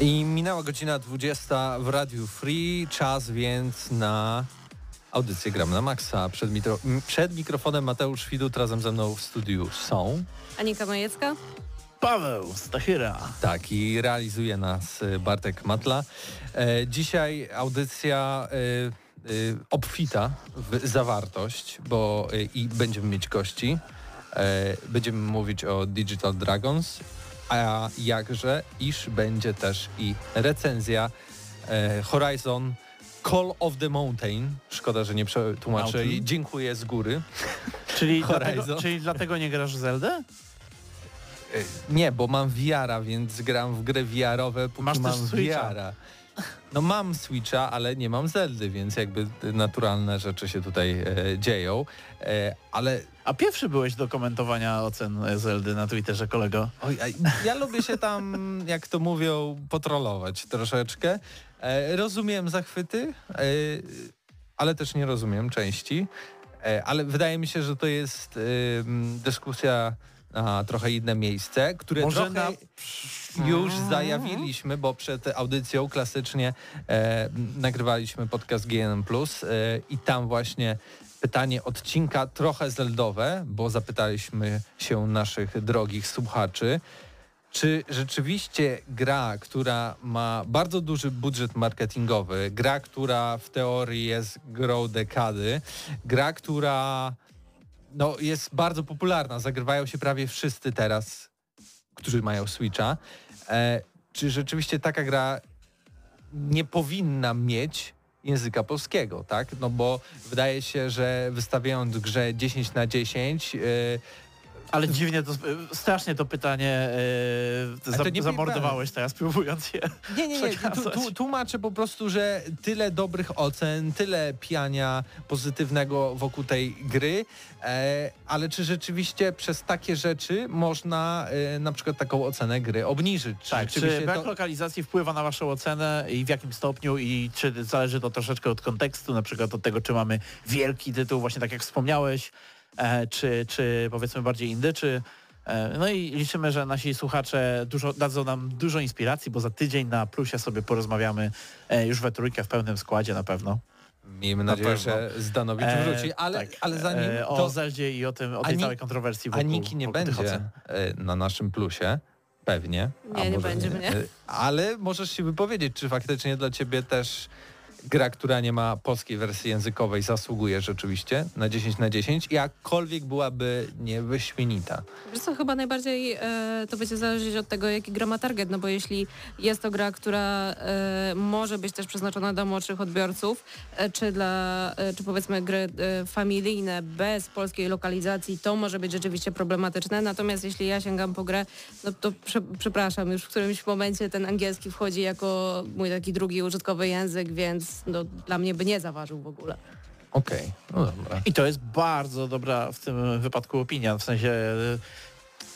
I minęła godzina 20 w Radiu Free, czas więc na audycję Gram na Maxa. Przed, mitro, przed mikrofonem Mateusz Widut, razem ze mną w studiu są... Anika Majecka. Paweł Stachyra. Tak, i realizuje nas y, Bartek Matla. E, dzisiaj audycja e, obfita w zawartość, bo i będziemy mieć gości. E, będziemy mówić o Digital Dragons, a jakże, iż będzie też i recenzja e, Horizon Call of the Mountain. Szkoda, że nie przetłumaczę. Mountain? Dziękuję z góry. Czyli dlatego, czyli dlatego nie grasz w Zeldę? E, Nie, bo mam VR-a, więc gram w gry VR-owe, póki Masz mam Switcha. VR-a. No mam Switcha, ale nie mam Zeldy, więc jakby naturalne rzeczy się tutaj e, dzieją. E, ale A pierwszy byłeś do komentowania ocen Zeldy na Twitterze, kolego. oj, ja lubię się tam, jak to mówią, potrolować troszeczkę. E, rozumiem zachwyty, e, ale też nie rozumiem części. E, ale wydaje mi się, że to jest dyskusja na trochę inne miejsce, które Może trochę... na... już zajawiliśmy, bo przed audycją klasycznie nagrywaliśmy podcast GNM+, e, i tam właśnie pytanie odcinka trochę zeldowe, bo zapytaliśmy się naszych drogich słuchaczy, czy rzeczywiście gra, która ma bardzo duży budżet marketingowy, gra, która w teorii jest grą dekady, gra, która no, jest bardzo popularna, zagrywają się prawie wszyscy teraz, którzy mają Switcha, e, czy rzeczywiście taka gra nie powinna mieć języka polskiego, tak? No bo wydaje się, że wystawiając grze 10 na 10, e, Ale dziwnie to, strasznie to pytanie e, Ale za, to nie zamordowałeś teraz, próbując je Nie, nie, nie. Tu, tłumaczę po prostu, że tyle dobrych ocen, tyle piania pozytywnego wokół tej gry, e, ale czy rzeczywiście przez takie rzeczy można e, na przykład taką ocenę gry obniżyć? Czy Tak, czy brak to... lokalizacji wpływa na waszą ocenę i w jakim stopniu i czy zależy to troszeczkę od kontekstu, na przykład od tego, czy mamy wielki tytuł, właśnie tak jak wspomniałeś, e, czy, czy powiedzmy bardziej indy, czy e, no i liczymy, że nasi słuchacze dużo, dadzą nam dużo inspiracji, bo za tydzień na Plusie sobie porozmawiamy e, już we trójkę w pełnym składzie na pewno. Miejmy Na nadzieję, pewno. że Zdanowicz E, wróci, ale, tak, ale zanim e, to... O Zeldzie i o, tym, o tej Ani- całej kontrowersji wokół, Aniki nie wokół będzie e, na naszym plusie, pewnie. Nie, a nie będzie mnie. E, Ale możesz się wypowiedzieć, czy faktycznie dla ciebie też gra, która nie ma polskiej wersji językowej zasługuje rzeczywiście na 10 na 10, jakkolwiek byłaby niewyśmienita. Wiesz co, chyba najbardziej e, to będzie zależeć od tego, jaki gra ma target, no bo jeśli jest to gra, która e, może być też przeznaczona dla młodszych odbiorców, e, czy dla, e, czy powiedzmy gry e, familijne bez polskiej lokalizacji, to może być rzeczywiście problematyczne, natomiast jeśli ja sięgam po grę, no to prze, przepraszam, już w którymś momencie ten angielski wchodzi jako mój taki drugi użytkowy język, więc no, dla mnie by nie zaważył w ogóle. Okej, no dobra. I to jest bardzo dobra w tym wypadku opinia, w sensie...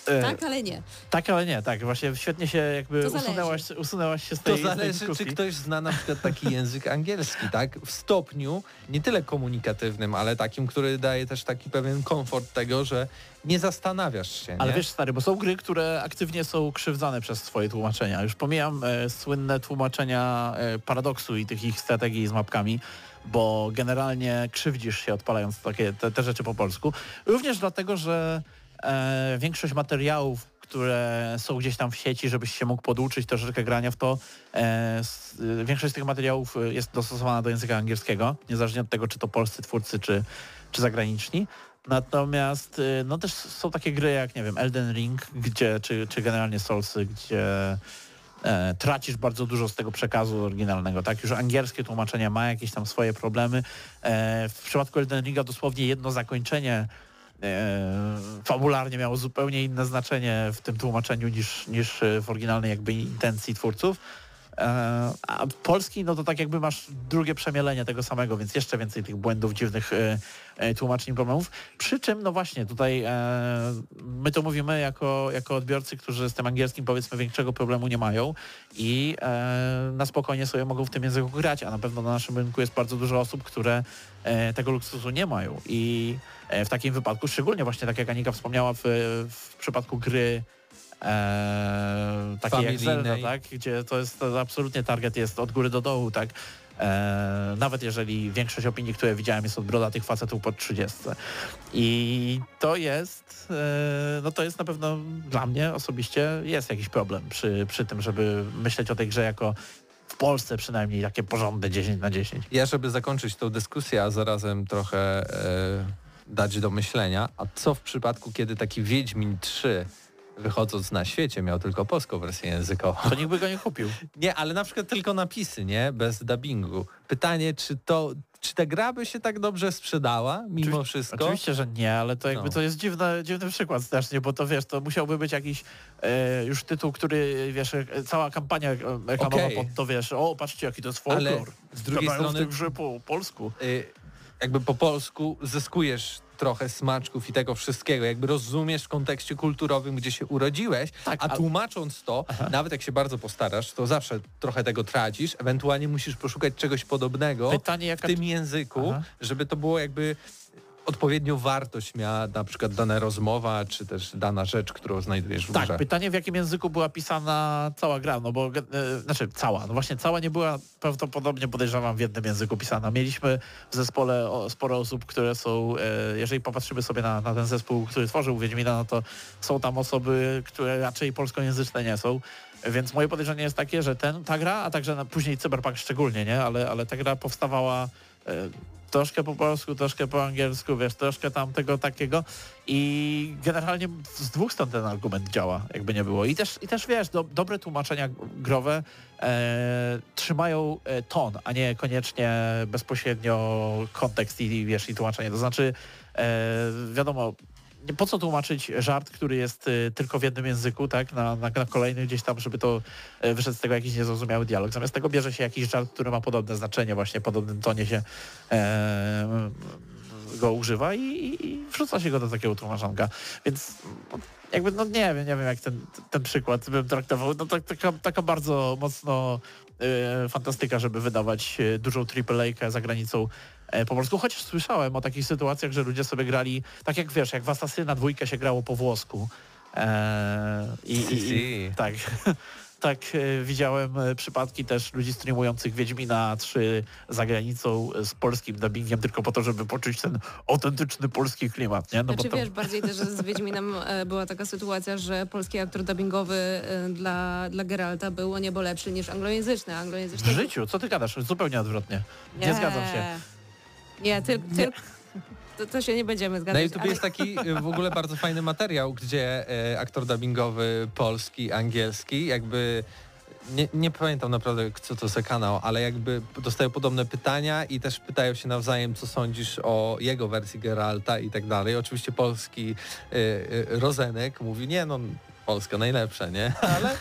e, Tak, ale nie. Tak, ale nie, tak. Właśnie świetnie się jakby To usunęłaś, usunęłaś się z To tej, tej zależy, dyskusji. czy ktoś zna na przykład taki język angielski, tak? W stopniu nie tyle komunikatywnym, ale takim, który daje też taki pewien komfort tego, że nie zastanawiasz się, Ale nie? wiesz stary, bo są gry, które aktywnie są krzywdzane przez twoje tłumaczenia. Już pomijam e, słynne tłumaczenia e, paradoksu i tych ich strategii z mapkami, bo generalnie krzywdzisz się odpalając takie te, te rzeczy po polsku. Również dlatego, że e, większość materiałów, które są gdzieś tam w sieci, żebyś się mógł poduczyć troszeczkę grania w to. E, s, y, większość z tych materiałów y, jest dostosowana do języka angielskiego, niezależnie od tego, czy to polscy twórcy, czy, czy zagraniczni. Natomiast y, no też są takie gry jak, nie wiem, Elden Ring, gdzie, czy, czy generalnie Soulsy, gdzie e, tracisz bardzo dużo z tego przekazu oryginalnego, tak? Już angielskie tłumaczenie ma jakieś tam swoje problemy. E, w przypadku Elden Ringa dosłownie jedno zakończenie e, fabularnie miało zupełnie inne znaczenie w tym tłumaczeniu niż, niż w oryginalnej jakby intencji twórców. E, a polski, no to tak jakby masz drugie przemielenie tego samego, więc jeszcze więcej tych błędów, dziwnych e, e, tłumaczeń, problemów. Przy czym, no właśnie, tutaj my to mówimy jako, jako odbiorcy, którzy z tym angielskim powiedzmy większego problemu nie mają i na spokojnie sobie mogą w tym języku grać, a na pewno na naszym rynku jest bardzo dużo osób, które tego luksusu nie mają i w takim wypadku, szczególnie właśnie tak jak Anika wspomniała w, w przypadku gry e, takiej jak Zelda, tak? gdzie to jest to absolutnie target jest od góry do dołu, tak? E, nawet jeżeli większość opinii, które widziałem jest od brodatych facetów pod 30. I to jest, e, no to jest na pewno dla mnie osobiście jest jakiś problem przy, przy tym, żeby myśleć o tej grze jako w Polsce przynajmniej takie porządne 10 na 10. Ja, żeby zakończyć tą dyskusję, a zarazem trochę e, dać do myślenia, a co w przypadku, kiedy taki Wiedźmin 3 wychodząc na świecie miał tylko polską wersję językową? To nikt by go nie kupił. Nie, ale na przykład tylko napisy, nie? Bez dubbingu. Pytanie, czy to, czy ta gra by się tak dobrze sprzedała mimo Oczywi- wszystko? Oczywiście, że nie, ale to jakby No. to jest dziwny, dziwny przykład strasznie, bo to wiesz, to musiałby być jakiś e, już tytuł, który wiesz, e, cała kampania e, reklamowa Okej. pod to wiesz, o patrzcie jaki to jest Ale folklor. z drugiej Gadają w strony tej grze po polsku. y, jakby po polsku zyskujesz trochę smaczków i tego wszystkiego, jakby rozumiesz w kontekście kulturowym, gdzie się urodziłeś, Tak, a tłumacząc to, nawet jak się bardzo postarasz, to zawsze trochę tego tracisz, ewentualnie musisz poszukać czegoś podobnego Pytanie w jaka... tym języku, Aha. żeby to było jakby odpowiednią wartość miała na przykład dana rozmowa, czy też dana rzecz, którą znajdujesz w Tak, grze. pytanie w jakim języku była pisana cała gra, no bo, e, znaczy cała, no właśnie cała nie była prawdopodobnie podejrzewam w jednym języku pisana. Mieliśmy w zespole sporo osób, które są, e, jeżeli popatrzymy sobie na, na ten zespół, który tworzył Wiedźmina, no to są tam osoby, które raczej polskojęzyczne nie są. Więc moje podejrzenie jest takie, że ten, ta gra, a także na, później Cyberpunk szczególnie, nie? Ale, ale ta gra powstawała e, troszkę po polsku, troszkę po angielsku, wiesz, troszkę tam tego takiego i generalnie z dwóch stron ten argument działa, jakby nie było. I też, i też wiesz, do, dobre tłumaczenia growe e, trzymają e, ton, a nie koniecznie bezpośrednio kontekst i wiesz, i tłumaczenie. To znaczy, e, wiadomo, po co tłumaczyć żart, który jest y, tylko w jednym języku, tak, na, na, na kolejny gdzieś tam, żeby to y, wyszedł z tego jakiś niezrozumiały dialog. Zamiast tego bierze się jakiś żart, który ma podobne znaczenie, właśnie w podobnym tonie się e, go używa i, i, wrzuca się go do takiego tłumaczonka. Więc no, jakby, no nie wiem, nie wiem jak ten, ten przykład bym traktował. No tak, taka, taka bardzo mocno e, fantastyka, żeby wydawać e, dużą AAA za granicą e, po polsku, chociaż słyszałem o takich sytuacjach, że ludzie sobie grali, tak jak wiesz, jak w Asasyna dwójkę się grało po włosku. E, i, i, i, tak, tak e, widziałem e, przypadki też ludzi streamujących Wiedźmina 3 za granicą e, z polskim dubbingiem tylko po to, żeby poczuć ten autentyczny polski klimat, nie? No znaczy to- wiesz, bardziej też z Wiedźminem e, była taka sytuacja, że polski aktor dubbingowy e, dla, dla Geralta był o niebo lepszy niż anglojęzyczny. w anglojęzyczny życiu, co ty gadasz? Zupełnie odwrotnie. Nie, zgadzam się. Nie, tylko... To, to się nie będziemy Na zgadzać. YouTube ale- jest taki y, w ogóle bardzo fajny materiał, gdzie e, aktor dubbingowy polski, angielski, jakby nie, nie pamiętam naprawdę co to za kanał, ale jakby dostają podobne pytania i też pytają się nawzajem, co sądzisz o jego wersji Geralta i tak dalej. Oczywiście polski y, y, Rozenek mówi, nie no, Polska najlepsza, nie? Ale,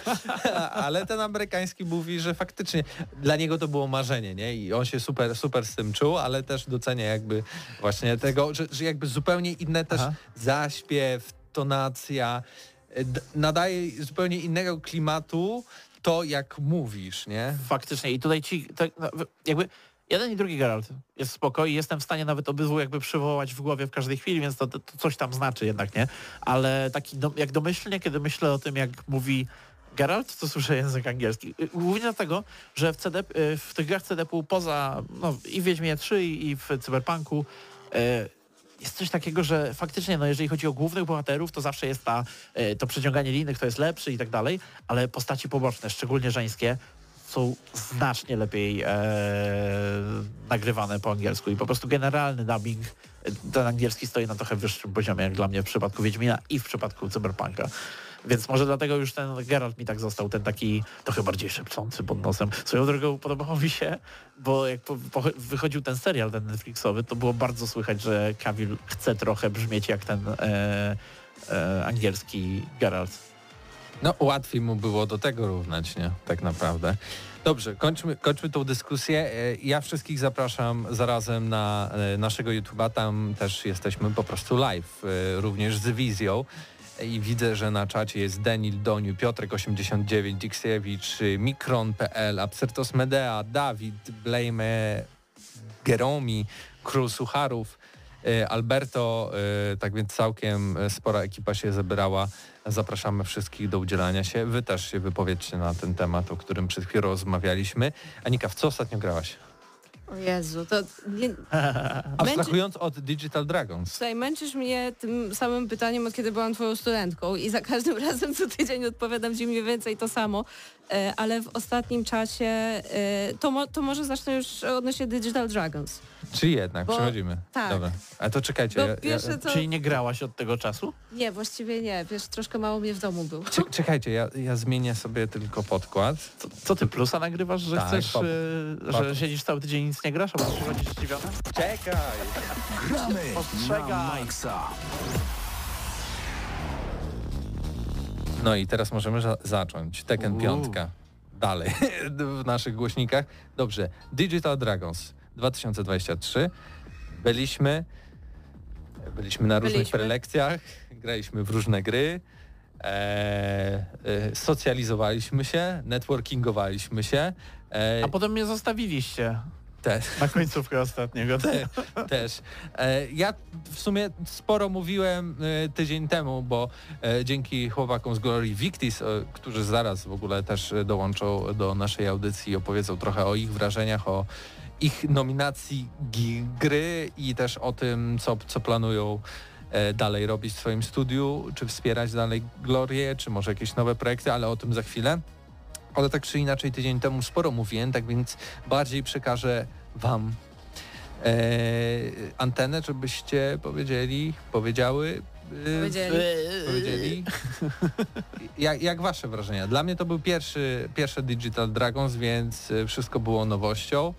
ale ten amerykański mówi, że faktycznie dla niego to było marzenie, nie? I on się super, super z tym czuł, ale też docenia jakby właśnie tego, że, że jakby zupełnie inne też Aha. zaśpiew, tonacja, nadaje zupełnie innego klimatu to, jak mówisz, nie? Faktycznie i tutaj ci, tak, no, jakby jeden i drugi Geralt jest spoko i jestem w stanie nawet obydwu jakby przywołać w głowie w każdej chwili, więc to, to, to coś tam znaczy jednak, nie? Ale taki, do, jak domyślnie, kiedy myślę o tym, jak mówi Geralt, to słyszę język angielski. Y, Głównie dlatego, że w, CD, y, w tych grach CDP poza no, i w Wiedźmie 3 i w Cyberpunku y, jest coś takiego, że faktycznie, no jeżeli chodzi o głównych bohaterów, to zawsze jest ta, to przeciąganie liny, kto jest lepszy i tak dalej, ale postaci poboczne, szczególnie żeńskie, są znacznie lepiej e, nagrywane po angielsku i po prostu generalny dubbing, ten angielski stoi na trochę wyższym poziomie, jak dla mnie w przypadku Wiedźmina i w przypadku Cyberpunka. Więc może dlatego już ten Geralt mi tak został, ten taki trochę bardziej szepczący pod nosem. Swoją drogą podobało mi się, bo jak po, po, wychodził ten serial, ten Netflixowy, to było bardzo słychać, że Cavill chce trochę brzmieć jak ten e, e, angielski Geralt. No łatwiej mu było do tego równać, nie? Tak naprawdę. Dobrze, kończmy, kończmy tą dyskusję. E, Ja wszystkich zapraszam zarazem na e, naszego YouTube'a, tam też jesteśmy po prostu live, e, również z wizją. I widzę, że na czacie jest Denil Doniu, Piotrek89, Diksiewicz, Mikron.pl, Absertos Medea, Dawid, Blejme, Geromi, Król Sucharów, Alberto, e, tak więc całkiem e, spora ekipa się zebrała. Zapraszamy wszystkich do udzielania się. Wy też się wypowiedzcie na ten temat, o którym przed chwilą rozmawialiśmy. Anika, w co ostatnio grałaś? O Jezu, to nie, Abstrahując od Digital Dragons. Tutaj męczysz mnie tym samym pytaniem, od kiedy byłam twoją studentką i za każdym razem co tydzień odpowiadam ci mniej więcej to samo, e, ale w ostatnim czasie e, to, mo, to może zacznę już odnośnie Digital Dragons. Czy jednak? Bo- Przechodzimy. tak. Dobra. A to czekajcie. Bo Ja, ja, co... Czyli nie grałaś od tego czasu? Nie, właściwie nie, wiesz, troszkę mało mnie w domu było. cze- czekajcie, ja, ja zmienię sobie tylko podkład. Co, co ty plusa nagrywasz, że Tak, chcesz, pop- e, pop- że siedzisz cały tydzień i nic nie grasz, a potem przychodzisz zdziwiony? Czekaj! Gramy Ostrzegaj. No i teraz możemy za- zacząć. Tekken Uuu. piątka. Dalej w naszych głośnikach. Dobrze. Digital Dragons 2023. Byliśmy. Byliśmy na różnych Byliśmy. prelekcjach, graliśmy w różne gry, e, e, socjalizowaliśmy się, networkingowaliśmy się. E, A potem mnie zostawiliście te, na końcówkę ostatniego. też. E, ja w sumie sporo mówiłem e, tydzień temu, bo e, dzięki chłopakom z Glory Victis, którzy zaraz w ogóle też dołączą do naszej audycji i opowiedzą trochę o ich wrażeniach, o ich nominacji gry i też o tym, co, co planują dalej robić w swoim studiu, czy wspierać dalej Glorię, czy może jakieś nowe projekty, ale o tym za chwilę. Ale tak czy inaczej tydzień temu sporo mówiłem, tak więc bardziej przekażę Wam e, antenę, żebyście powiedzieli, powiedziały, e, Powiedzieli. powiedzieli. Jak, jak wasze wrażenia? Dla mnie to był pierwszy, pierwszy Digital Dragons, więc wszystko było nowością.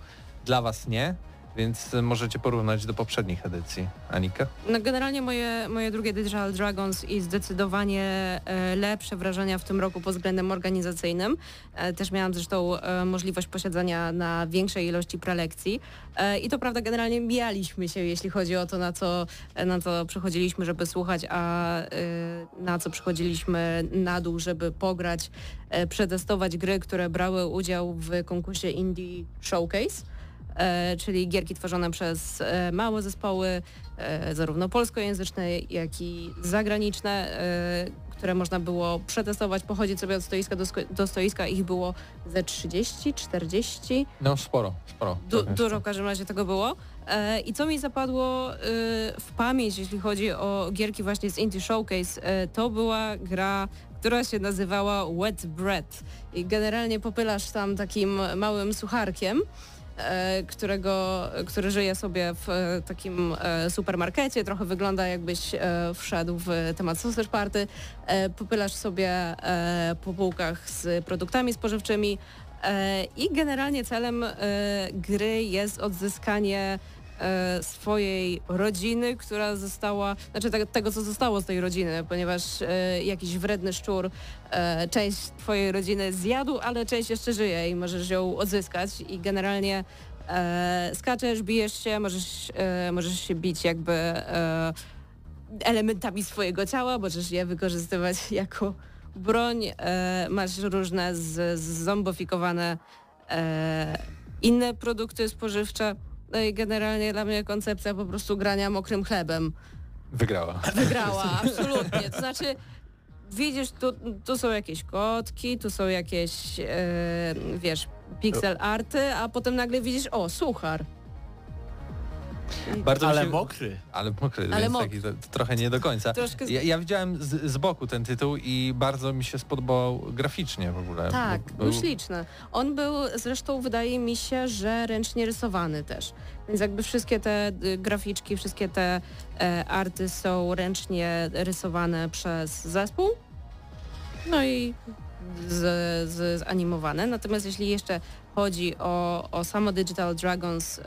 Dla was nie, więc możecie porównać do poprzednich edycji. Anika? No generalnie moje, moje drugie Digital Dragons i zdecydowanie e, lepsze wrażenia w tym roku pod względem organizacyjnym. E, też miałam zresztą e, możliwość posiedzenia na większej ilości prelekcji i to prawda generalnie mijaliśmy się, jeśli chodzi o to, na co, na co przychodziliśmy, żeby słuchać, a na co przychodziliśmy na dół, żeby pograć, przetestować gry, które brały udział w konkursie Indie Showcase czyli gierki tworzone przez e, małe zespoły, e, zarówno polskojęzyczne, jak i zagraniczne, e, które można było przetestować, pochodzić sobie od stoiska do, do stoiska. Ich było ze 30, 40, No sporo, sporo. du- dużo w każdym razie tego było. E, I co mi zapadło e, w pamięć, jeśli chodzi o gierki właśnie z Indie Showcase, e, to była gra, która się nazywała Wet Bread. I generalnie popylasz tam takim małym sucharkiem, e, którego, który żyje sobie w e, takim e, supermarkecie, trochę wygląda jakbyś e, wszedł w temat sausage party, e, popylasz sobie e, po półkach z produktami spożywczymi. E, i generalnie celem e, gry jest odzyskanie e, swojej rodziny, która została, znaczy tego, co zostało z tej rodziny, ponieważ e, jakiś wredny szczur e, część twojej rodziny zjadł, ale część jeszcze żyje i możesz ją odzyskać i generalnie e, skaczesz, bijesz się, możesz, e, możesz się bić jakby e, elementami swojego ciała, możesz je wykorzystywać jako broń, e, masz różne zombofikowane e, inne produkty spożywcze. No i generalnie dla mnie koncepcja po prostu grania mokrym chlebem Wygrała. wygrała, absolutnie. To znaczy, widzisz, tu, tu są jakieś kotki, tu są jakieś, e, wiesz, pixel arty, a potem nagle widzisz, o, suchar. Bardzo Ale się- mokry. Ale mokry, Ale mokry. taki to, to trochę nie do końca. Troszkę Ja, ja widziałem z, z boku ten tytuł i bardzo mi się spodobał graficznie w ogóle. Tak, bo- był śliczny. On był zresztą, wydaje mi się, że ręcznie rysowany też. Więc jakby wszystkie te y, graficzki, wszystkie te e, arty są ręcznie rysowane przez zespół. No i z, z, zanimowane. Natomiast jeśli jeszcze chodzi o, o samo Digital Dragons, y,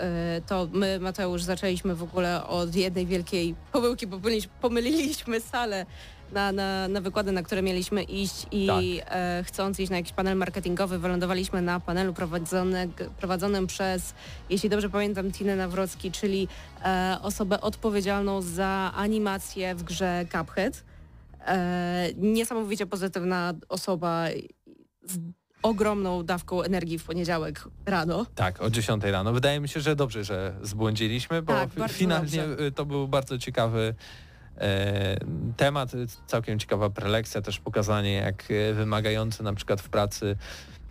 to my, Mateusz, zaczęliśmy w ogóle od jednej wielkiej pomyłki, bo pomyliliśmy, salę na, na, na wykłady, na które mieliśmy iść i e, chcąc iść na jakiś panel marketingowy, wylądowaliśmy na panelu prowadzonym przez, jeśli dobrze pamiętam, Tinę Nawrocki, czyli e, osobę odpowiedzialną za animację w grze Cuphead. E, niesamowicie pozytywna osoba ogromną dawką energii w poniedziałek rano. Tak, o 10 rano. Wydaje mi się, że dobrze, że zbłądziliśmy, bo Tak, finalnie dobrze. y, to był bardzo ciekawy e, temat, y, całkiem ciekawa prelekcja, też pokazanie jak e, wymagający na przykład w pracy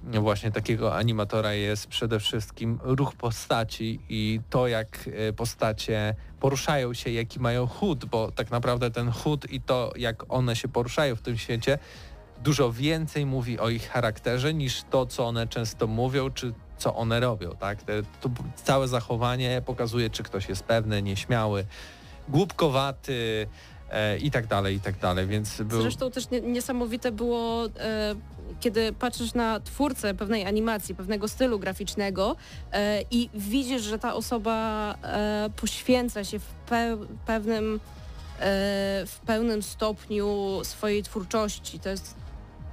właśnie takiego animatora jest przede wszystkim ruch postaci i to jak postacie poruszają się, jaki mają chód, bo tak naprawdę ten chód i to jak one się poruszają w tym świecie dużo więcej mówi o ich charakterze niż to, co one często mówią, czy co one robią, tak? To całe zachowanie pokazuje, czy ktoś jest pewny, nieśmiały, głupkowaty e, i tak dalej, i tak dalej, więc był... Zresztą też nie, niesamowite było, e, kiedy patrzysz na twórcę pewnej animacji, pewnego stylu graficznego e, i widzisz, że ta osoba e, poświęca się w pe pewnym, e, w pełnym stopniu swojej twórczości. To jest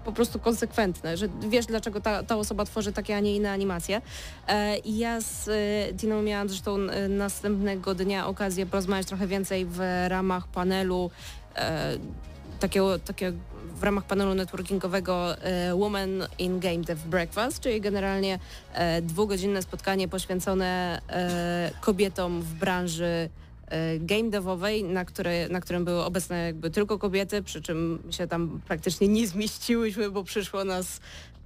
po prostu konsekwentne, że wiesz, dlaczego ta, ta osoba tworzy takie, a nie inne animacje. E, I ja z e, Diną miałam zresztą e, następnego dnia okazję porozmawiać trochę więcej w ramach panelu e, takiego, takiego w ramach panelu networkingowego e, Women in Game Dev Breakfast, czyli generalnie e, dwugodzinne spotkanie poświęcone e, kobietom w branży e, game devowej, na, które, na którym były obecne jakby tylko kobiety, przy czym się tam praktycznie nie zmieściłyśmy, bo przyszło nas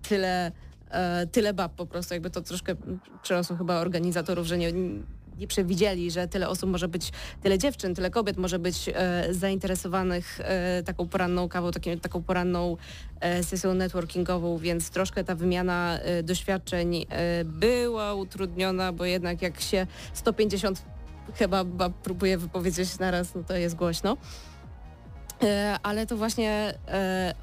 tyle, e, tyle bab po prostu, jakby to troszkę przerosło chyba organizatorów, że nie, nie przewidzieli, że tyle osób może być, tyle dziewczyn, tyle kobiet może być e, zainteresowanych taką poranną kawą, taką poranną sesją networkingową, więc troszkę ta wymiana doświadczeń była utrudniona, bo jednak jak się 150 chyba bab próbuje wypowiedzieć naraz, no to jest głośno. E, ale to właśnie e,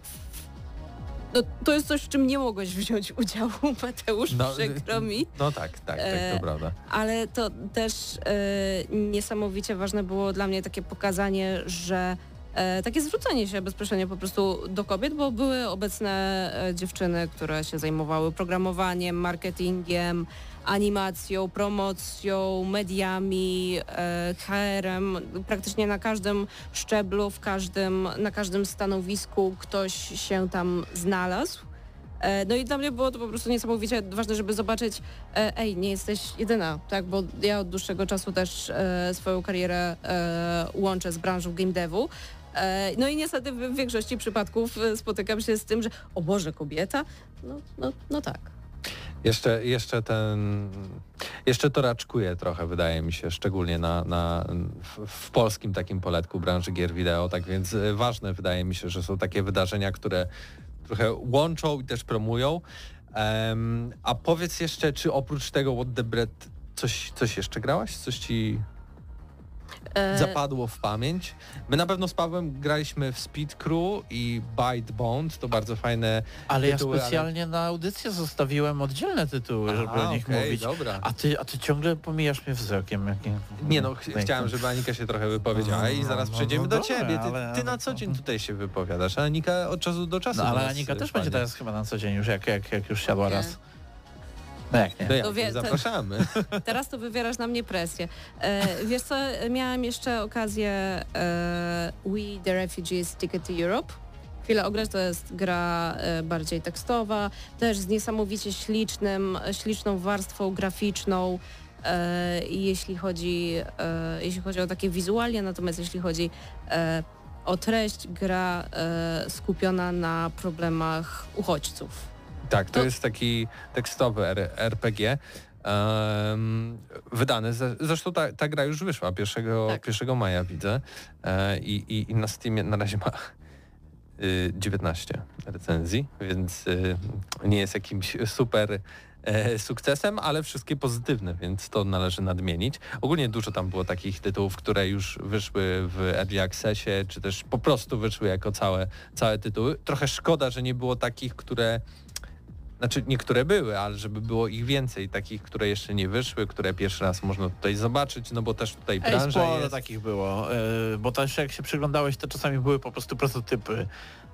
no, to jest coś, w czym nie mogłeś wziąć udziału, Mateusz, No, przykro mi. No tak, tak, tak, E, to prawda. Ale to też e, niesamowicie ważne było dla mnie takie pokazanie, że e, takie zwrócenie się bezpośrednio po prostu do kobiet, bo były obecne e, dziewczyny, które się zajmowały programowaniem, marketingiem, animacją, promocją, mediami, e, HR-em. Praktycznie na każdym szczeblu, w każdym, na każdym stanowisku ktoś się tam znalazł. E, No i dla mnie było to po prostu niesamowicie ważne, żeby zobaczyć, e, ej, nie jesteś jedyna, tak, bo ja od dłuższego czasu też swoją karierę łączę z branżą game devu. No i niestety w większości przypadków spotykam się z tym, że o Boże, kobieta? No, no, no tak. Jeszcze, jeszcze ten, jeszcze to raczkuje trochę, wydaje mi się, szczególnie na, na, w, w polskim takim poletku branży gier wideo, tak więc e, ważne wydaje mi się, że są takie wydarzenia, które trochę łączą i też promują. Em, a powiedz jeszcze, czy oprócz tego What the Bread coś, coś jeszcze grałaś? Coś ci zapadło w pamięć? My na pewno z Pawłem graliśmy w Speed Crew i Bite Bond, to bardzo fajne Ale ja tytuły, ale- specjalnie na audycję zostawiłem oddzielne tytuły, żeby Aha, o nich okej, mówić. Dobra. A ty, a ty ciągle pomijasz mnie wzrokiem. Jak nie, Nie no, ch- chciałem, żeby Anika się trochę wypowiedziała i No, zaraz no, przejdziemy no do dobra, ciebie. Ty, ale- ty na co dzień tutaj się wypowiadasz, a Anika od czasu do czasu No ale Anika też będzie teraz chyba na co dzień już, jak, jak, jak już siadła Nie. raz. No jak nie? To jak, To wie- zapraszamy. Teraz to wywierasz na mnie presję. E, wiesz co, miałam jeszcze okazję e, We the Refugees Ticket to Europe. Chwilę ograć to jest gra e, bardziej tekstowa, też z niesamowicie ślicznym, śliczną warstwą graficzną, e, jeśli chodzi, e, jeśli chodzi o takie wizualia, natomiast jeśli chodzi o treść, gra skupiona na problemach uchodźców. Tak, to To- jest taki tekstowy RPG. em, wydany. Zresztą ta, ta gra już wyszła 1, Tak. 1 maja widzę e, i, i, i na Steamie na razie ma y, 19 recenzji, więc y, nie jest jakimś super e, sukcesem, ale wszystkie pozytywne, więc to należy nadmienić. Ogólnie dużo tam było takich tytułów, które już wyszły w Early Accessie, czy też po prostu wyszły jako całe, całe tytuły. Trochę szkoda, że nie było takich, które znaczy niektóre były, ale żeby było ich więcej, takich, które jeszcze nie wyszły, które pierwszy raz można tutaj zobaczyć, no bo też tutaj Ej, branża sporo jest. takich było, e, bo też jak się przyglądałeś, to czasami były po prostu prototypy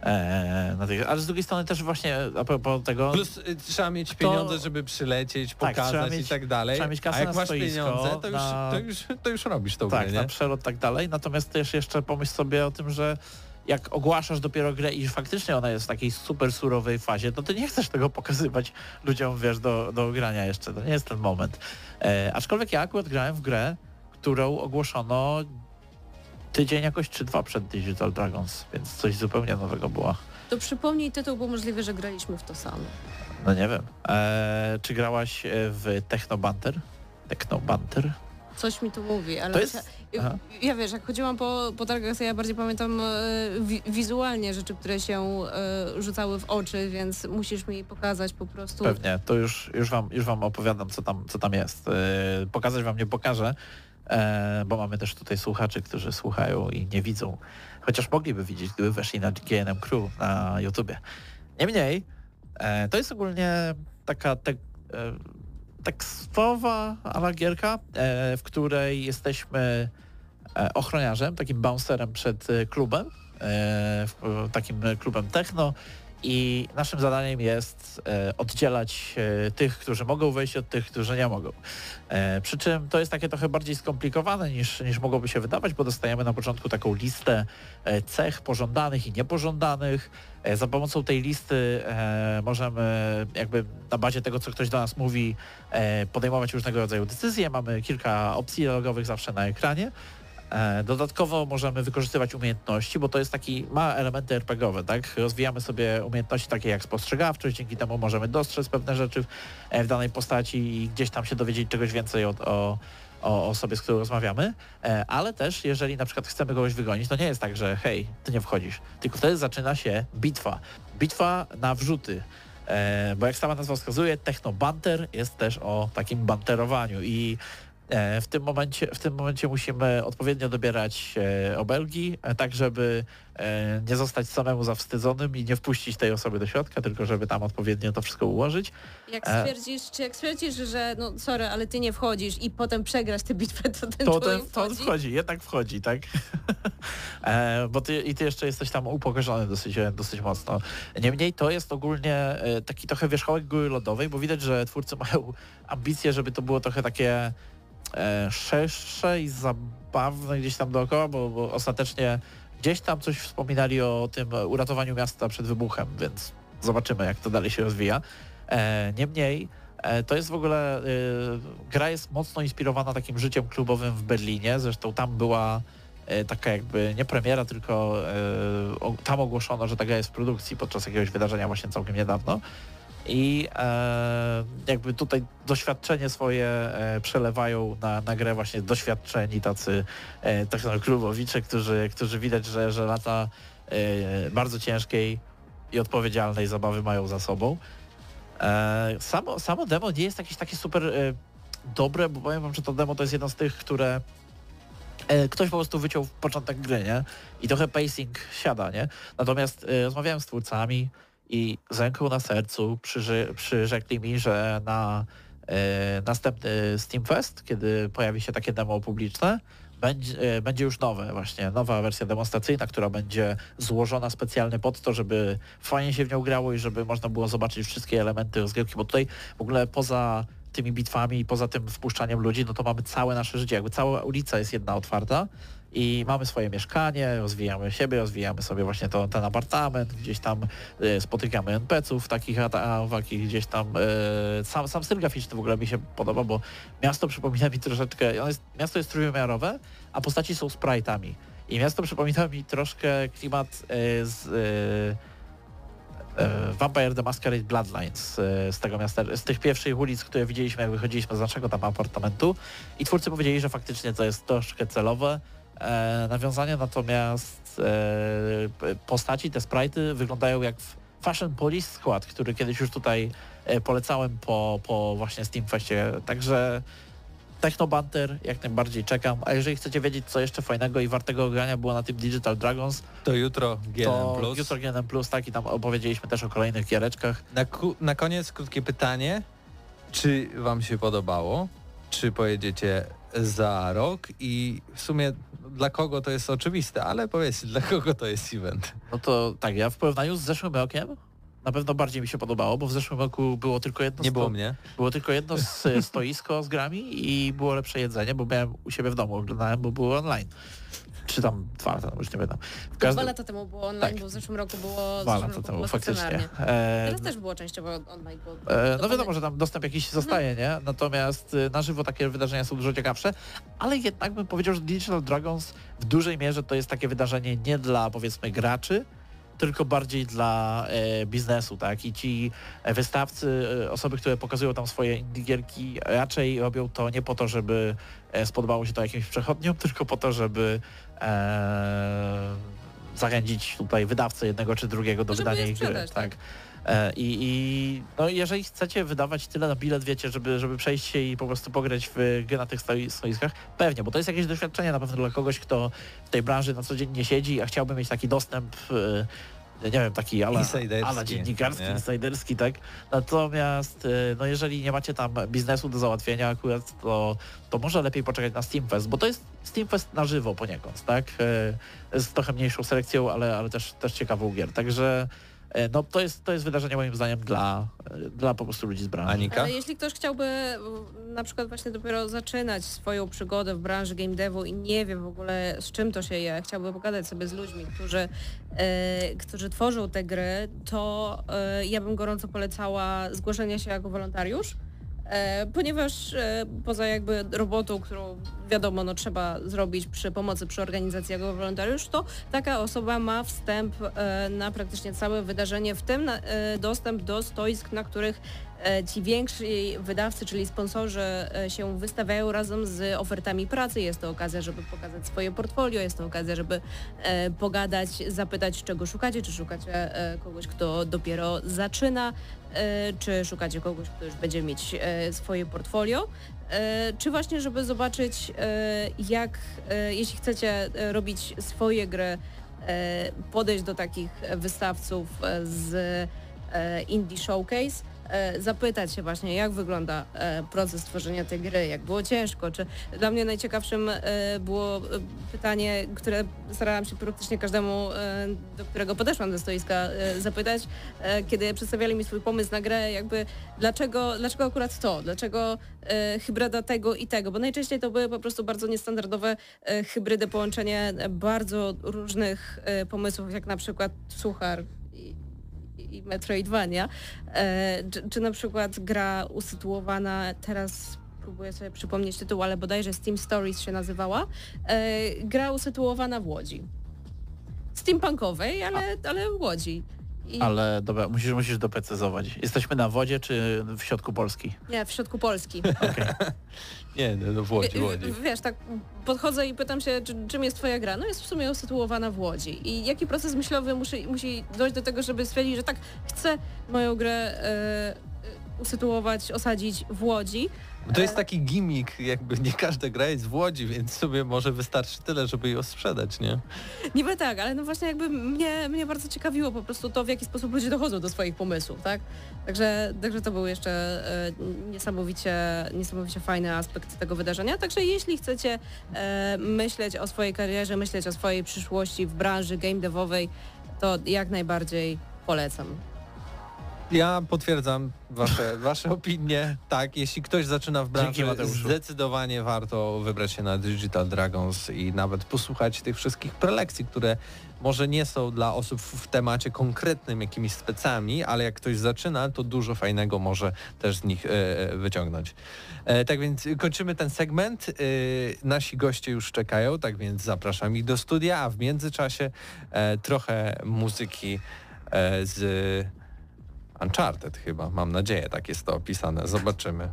e, na tych, ale z drugiej strony też właśnie a propos tego, Plus y, trzeba mieć pieniądze, żeby przylecieć, Tak, pokazać mieć- i tak dalej. trzeba mieć kasę A jak na masz stoisko, pieniądze, to już, na- to, już, to już robisz tą tak, grę, na przelot tak dalej, natomiast też jeszcze pomyśl sobie o tym, że jak ogłaszasz dopiero grę i faktycznie ona jest w takiej super surowej fazie, to ty nie chcesz tego pokazywać ludziom, wiesz, do, do grania jeszcze, to nie jest ten moment. E, aczkolwiek ja akurat grałem w grę, którą ogłoszono tydzień jakoś czy dwa przed Digital Dragons, więc coś zupełnie nowego było. To przypomnij tytuł, bo możliwe, że graliśmy w to samo. No nie wiem. E, czy grałaś e, w Techno Banter? Techno Banter? Coś mi tu mówi, ale To jest- aha. ja wiesz, jak chodziłam po, po targach, to ja bardziej pamiętam e, wi wizualnie rzeczy, które się e, rzucały w oczy, więc musisz mi pokazać po prostu. Pewnie, to już, już, wam, już wam opowiadam, co tam, co tam jest. E, pokazać wam nie pokażę, e, bo mamy też tutaj słuchaczy, którzy słuchają i nie widzą. Chociaż mogliby widzieć, gdyby weszli na GNM Crew na YouTubie. Niemniej, to jest ogólnie taka tek, e, tekstowa ala gierka, e, w której jesteśmy e, ochroniarzem, takim bouncerem przed e, klubem, takim klubem techno i naszym zadaniem jest e, oddzielać e, tych, którzy mogą wejść od tych, którzy nie mogą. E, przy czym to jest takie trochę bardziej skomplikowane niż, niż mogłoby się wydawać, bo dostajemy na początku taką listę cech pożądanych i niepożądanych. Za pomocą tej listy możemy jakby na bazie tego, co ktoś do nas mówi, podejmować różnego rodzaju decyzje. Mamy kilka opcji logowych zawsze na ekranie. E, Dodatkowo możemy wykorzystywać umiejętności, bo to jest taki, ma elementy RPGowe, tak? Rozwijamy sobie umiejętności takie jak spostrzegawczość, dzięki temu możemy dostrzec pewne rzeczy w, e, w danej postaci i gdzieś tam się dowiedzieć czegoś więcej o, o, o osobie, z którą rozmawiamy, E, ale też jeżeli na przykład chcemy kogoś wygonić, to nie jest tak, że hej, ty nie wchodzisz, tylko wtedy zaczyna się bitwa. Bitwa na wrzuty. Bo jak sama nazwa wskazuje, Techno Banter jest też o takim banterowaniu i W tym momencie, w tym momencie musimy odpowiednio dobierać e, obelgi, e, tak żeby e, nie zostać samemu zawstydzonym i nie wpuścić tej osoby do środka, tylko żeby tam odpowiednio to wszystko ułożyć. Jak E. stwierdzisz, czy jak stwierdzisz, że no sorry, ale ty nie wchodzisz i potem przegrasz tę bitwę, to ten To, ten, to on wchodzi? jednak wchodzi, tak? e, bo ty, I ty jeszcze jesteś tam upokorzony dosyć, dosyć mocno. Niemniej to jest ogólnie e, taki trochę wierzchołek góry lodowej, bo widać, że twórcy mają ambicje, żeby to było trochę takie e, szersze i zabawne gdzieś tam dookoła, bo, bo ostatecznie gdzieś tam coś wspominali o tym uratowaniu miasta przed wybuchem, więc zobaczymy, jak to dalej się rozwija. E, niemniej e, to jest w ogóle, e, gra jest mocno inspirowana takim życiem klubowym w Berlinie, zresztą tam była e, taka jakby nie premiera, tylko e, tam ogłoszono, że ta gra jest w produkcji podczas jakiegoś wydarzenia właśnie całkiem niedawno. I e, jakby tutaj doświadczenie swoje e, przelewają na, na grę właśnie doświadczeni tacy e, technoklubowicze, którzy, którzy widać, że, że lata e, bardzo ciężkiej i odpowiedzialnej zabawy mają za sobą. E, samo, samo demo nie jest jakieś takie super e, dobre, bo powiem wam, że to demo to jest jedno z tych, które e, ktoś po prostu wyciął w początek gry, nie? I trochę pacing siada, nie? Natomiast rozmawiałem z twórcami i z ręką na sercu przyrzy, przyrzekli mi, że na e, następny Steam Fest, kiedy pojawi się takie demo publiczne, będzie, będzie już nowe właśnie, nowa wersja demonstracyjna, która będzie złożona specjalnie pod to, żeby fajnie się w nią grało i żeby można było zobaczyć wszystkie elementy rozgrywki, bo tutaj w ogóle poza tymi bitwami i poza tym wpuszczaniem ludzi, no to mamy całe nasze życie, jakby cała ulica jest jedna otwarta i mamy swoje mieszkanie, rozwijamy siebie, rozwijamy sobie właśnie to, ten apartament, gdzieś tam e, spotykamy NPC-ów takich, a, a takich gdzieś tam e, sam, sam styl graficzny w ogóle mi się podoba, bo miasto przypomina mi troszeczkę, jest, miasto jest trójwymiarowe, a postaci są sprite'ami. I miasto przypomina mi troszkę klimat e, z Vampire the Masquerade Bloodlines z tego miasta, z tych pierwszych ulic, które widzieliśmy, jak wychodziliśmy z naszego tam apartamentu. I twórcy powiedzieli, że faktycznie to jest troszkę celowe e, nawiązanie, natomiast e, postaci, te sprite'y wyglądają jak Fashion Police Squad, który kiedyś już tutaj e, polecałem po, po właśnie Steamfestie, także Technobanter jak najbardziej czekam, a jeżeli chcecie wiedzieć co jeszcze fajnego i wartego grania było na tym Digital Dragons, To jutro GNM+. to Plus. jutro GNM Plus, tak i tam opowiedzieliśmy też o kolejnych giereczkach. Na, na koniec krótkie pytanie. Czy wam się podobało? Czy pojedziecie za rok? I w sumie dla kogo to jest oczywiste, ale powiedzcie, dla kogo to jest event? No to tak, ja w porównaniu z zeszłym rokiem na pewno bardziej mi się podobało, bo w zeszłym roku było tylko jedno Nie było mnie. było tylko jedno stoisko z grami i było lepsze jedzenie, bo miałem u siebie w domu, oglądałem, bo było online. Czy tam dwa lata, już nie pamiętam. W Dwa każdym lata temu było online, Tak. bo w zeszłym roku było, dwa lata temu, faktycznie. E, Teraz też było częściowo online. Bo E, No wiadomo, że tam dostęp jakiś zostaje, nie? Natomiast y, na żywo takie wydarzenia są dużo ciekawsze, ale jednak bym powiedział, że Digital Dragons w dużej mierze to jest takie wydarzenie nie dla powiedzmy graczy, tylko bardziej dla e, biznesu, tak? I ci e, wystawcy, e, osoby, które pokazują tam swoje gierki, raczej robią to nie po to, żeby spodobało się to jakimś przechodniom, tylko po to, żeby e, zachęcić tutaj wydawcę jednego czy drugiego do je wydania ich gry. tak. Tak. E, I, I no jeżeli chcecie wydawać tyle na bilet, wiecie, żeby, żeby przejść się i po prostu pograć w gry na tych stoi- stoiskach, pewnie, bo to jest jakieś doświadczenie na pewno dla kogoś, kto w tej branży na co dzień nie siedzi, a chciałby mieć taki dostęp, e, nie wiem, taki ala, ala dziennikarski, nie? insiderski, tak? Natomiast e, no jeżeli nie macie tam biznesu do załatwienia akurat, to, to może lepiej poczekać na Steamfest, bo to jest Steamfest na żywo poniekąd, tak? Z trochę mniejszą selekcją, ale, ale też, też ciekawą gier, także No to jest, to jest wydarzenie moim zdaniem dla, e, dla po prostu ludzi z branży. Anika? Ale jeśli ktoś chciałby na przykład właśnie dopiero zaczynać swoją przygodę w branży game devu i nie wie w ogóle z czym to się je, chciałby pogadać sobie z ludźmi, którzy, e, którzy tworzą te gry, to e, ja bym gorąco polecała zgłoszenie się jako wolontariusz. E, ponieważ e, poza jakby robotą, którą wiadomo no, trzeba zrobić przy pomocy przy organizacji jako wolontariusz, to taka osoba ma wstęp e, na praktycznie całe wydarzenie, w tym dostęp do stoisk, na których ci więksi wydawcy, czyli sponsorzy się wystawiają razem z ofertami pracy. Jest to okazja, żeby pokazać swoje portfolio, jest to okazja, żeby pogadać, zapytać czego szukacie, czy szukacie kogoś, kto dopiero zaczyna, czy szukacie kogoś, kto już będzie mieć e, swoje portfolio, e, czy właśnie, żeby zobaczyć e, jak, e, jeśli chcecie e, robić swoje gry, e, podejść do takich wystawców e, z e, Indie Showcase, e, zapytać się właśnie, jak wygląda e, proces tworzenia tej gry, jak było ciężko, czy dla mnie najciekawszym e, było e, pytanie, które starałam się praktycznie każdemu, e, do którego podeszłam do stoiska, e, zapytać, e, kiedy przedstawiali mi swój pomysł na grę, jakby dlaczego, dlaczego akurat to, dlaczego e, hybryda tego i tego, bo najczęściej to były po prostu bardzo niestandardowe e, hybrydy, połączenie bardzo różnych e, pomysłów, jak na przykład Suchar i, Metroidvania, e, czy, czy na przykład gra usytuowana teraz próbuję sobie przypomnieć tytuł, ale bodajże Steam Stories się nazywała, e, gra usytuowana w Łodzi. Steampunkowej, ale, ale w Łodzi. I, Ale dobra, musisz, musisz doprecyzować. Jesteśmy na wodzie czy w środku Polski? Nie, w środku Polski. Nie, no, no w Łodzi, w Łodzi. W- Wiesz, tak podchodzę i pytam się, czy, czym jest twoja gra? No jest w sumie usytuowana w Łodzi. I jaki proces myślowy musi, musi dojść do tego, żeby stwierdzić, że tak, chcę moją grę e, usytuować, osadzić w Łodzi. To jest taki gimmick, jakby nie każda gra jest w Łodzi, więc sobie może wystarczy tyle, żeby ją sprzedać, nie? Niby tak, ale no właśnie jakby mnie, mnie bardzo ciekawiło po prostu to, w jaki sposób ludzie dochodzą do swoich pomysłów, tak? Także, także to był jeszcze e, niesamowicie, niesamowicie fajny aspekt tego wydarzenia. Także jeśli chcecie e, myśleć o swojej karierze, myśleć o swojej przyszłości w branży game devowej, to jak najbardziej polecam. Ja potwierdzam wasze, wasze opinie. Tak, jeśli ktoś zaczyna w branży, zdecydowanie warto wybrać się na Digital Dragons i nawet posłuchać tych wszystkich prelekcji, które może nie są dla osób w temacie konkretnym jakimiś specami, ale jak ktoś zaczyna, to dużo fajnego może też z nich e, wyciągnąć. E, tak więc kończymy ten segment. E, nasi goście już czekają, tak więc zapraszam ich do studia, a w międzyczasie e, trochę muzyki e, z Uncharted chyba, mam nadzieję, tak jest to opisane. Zobaczymy.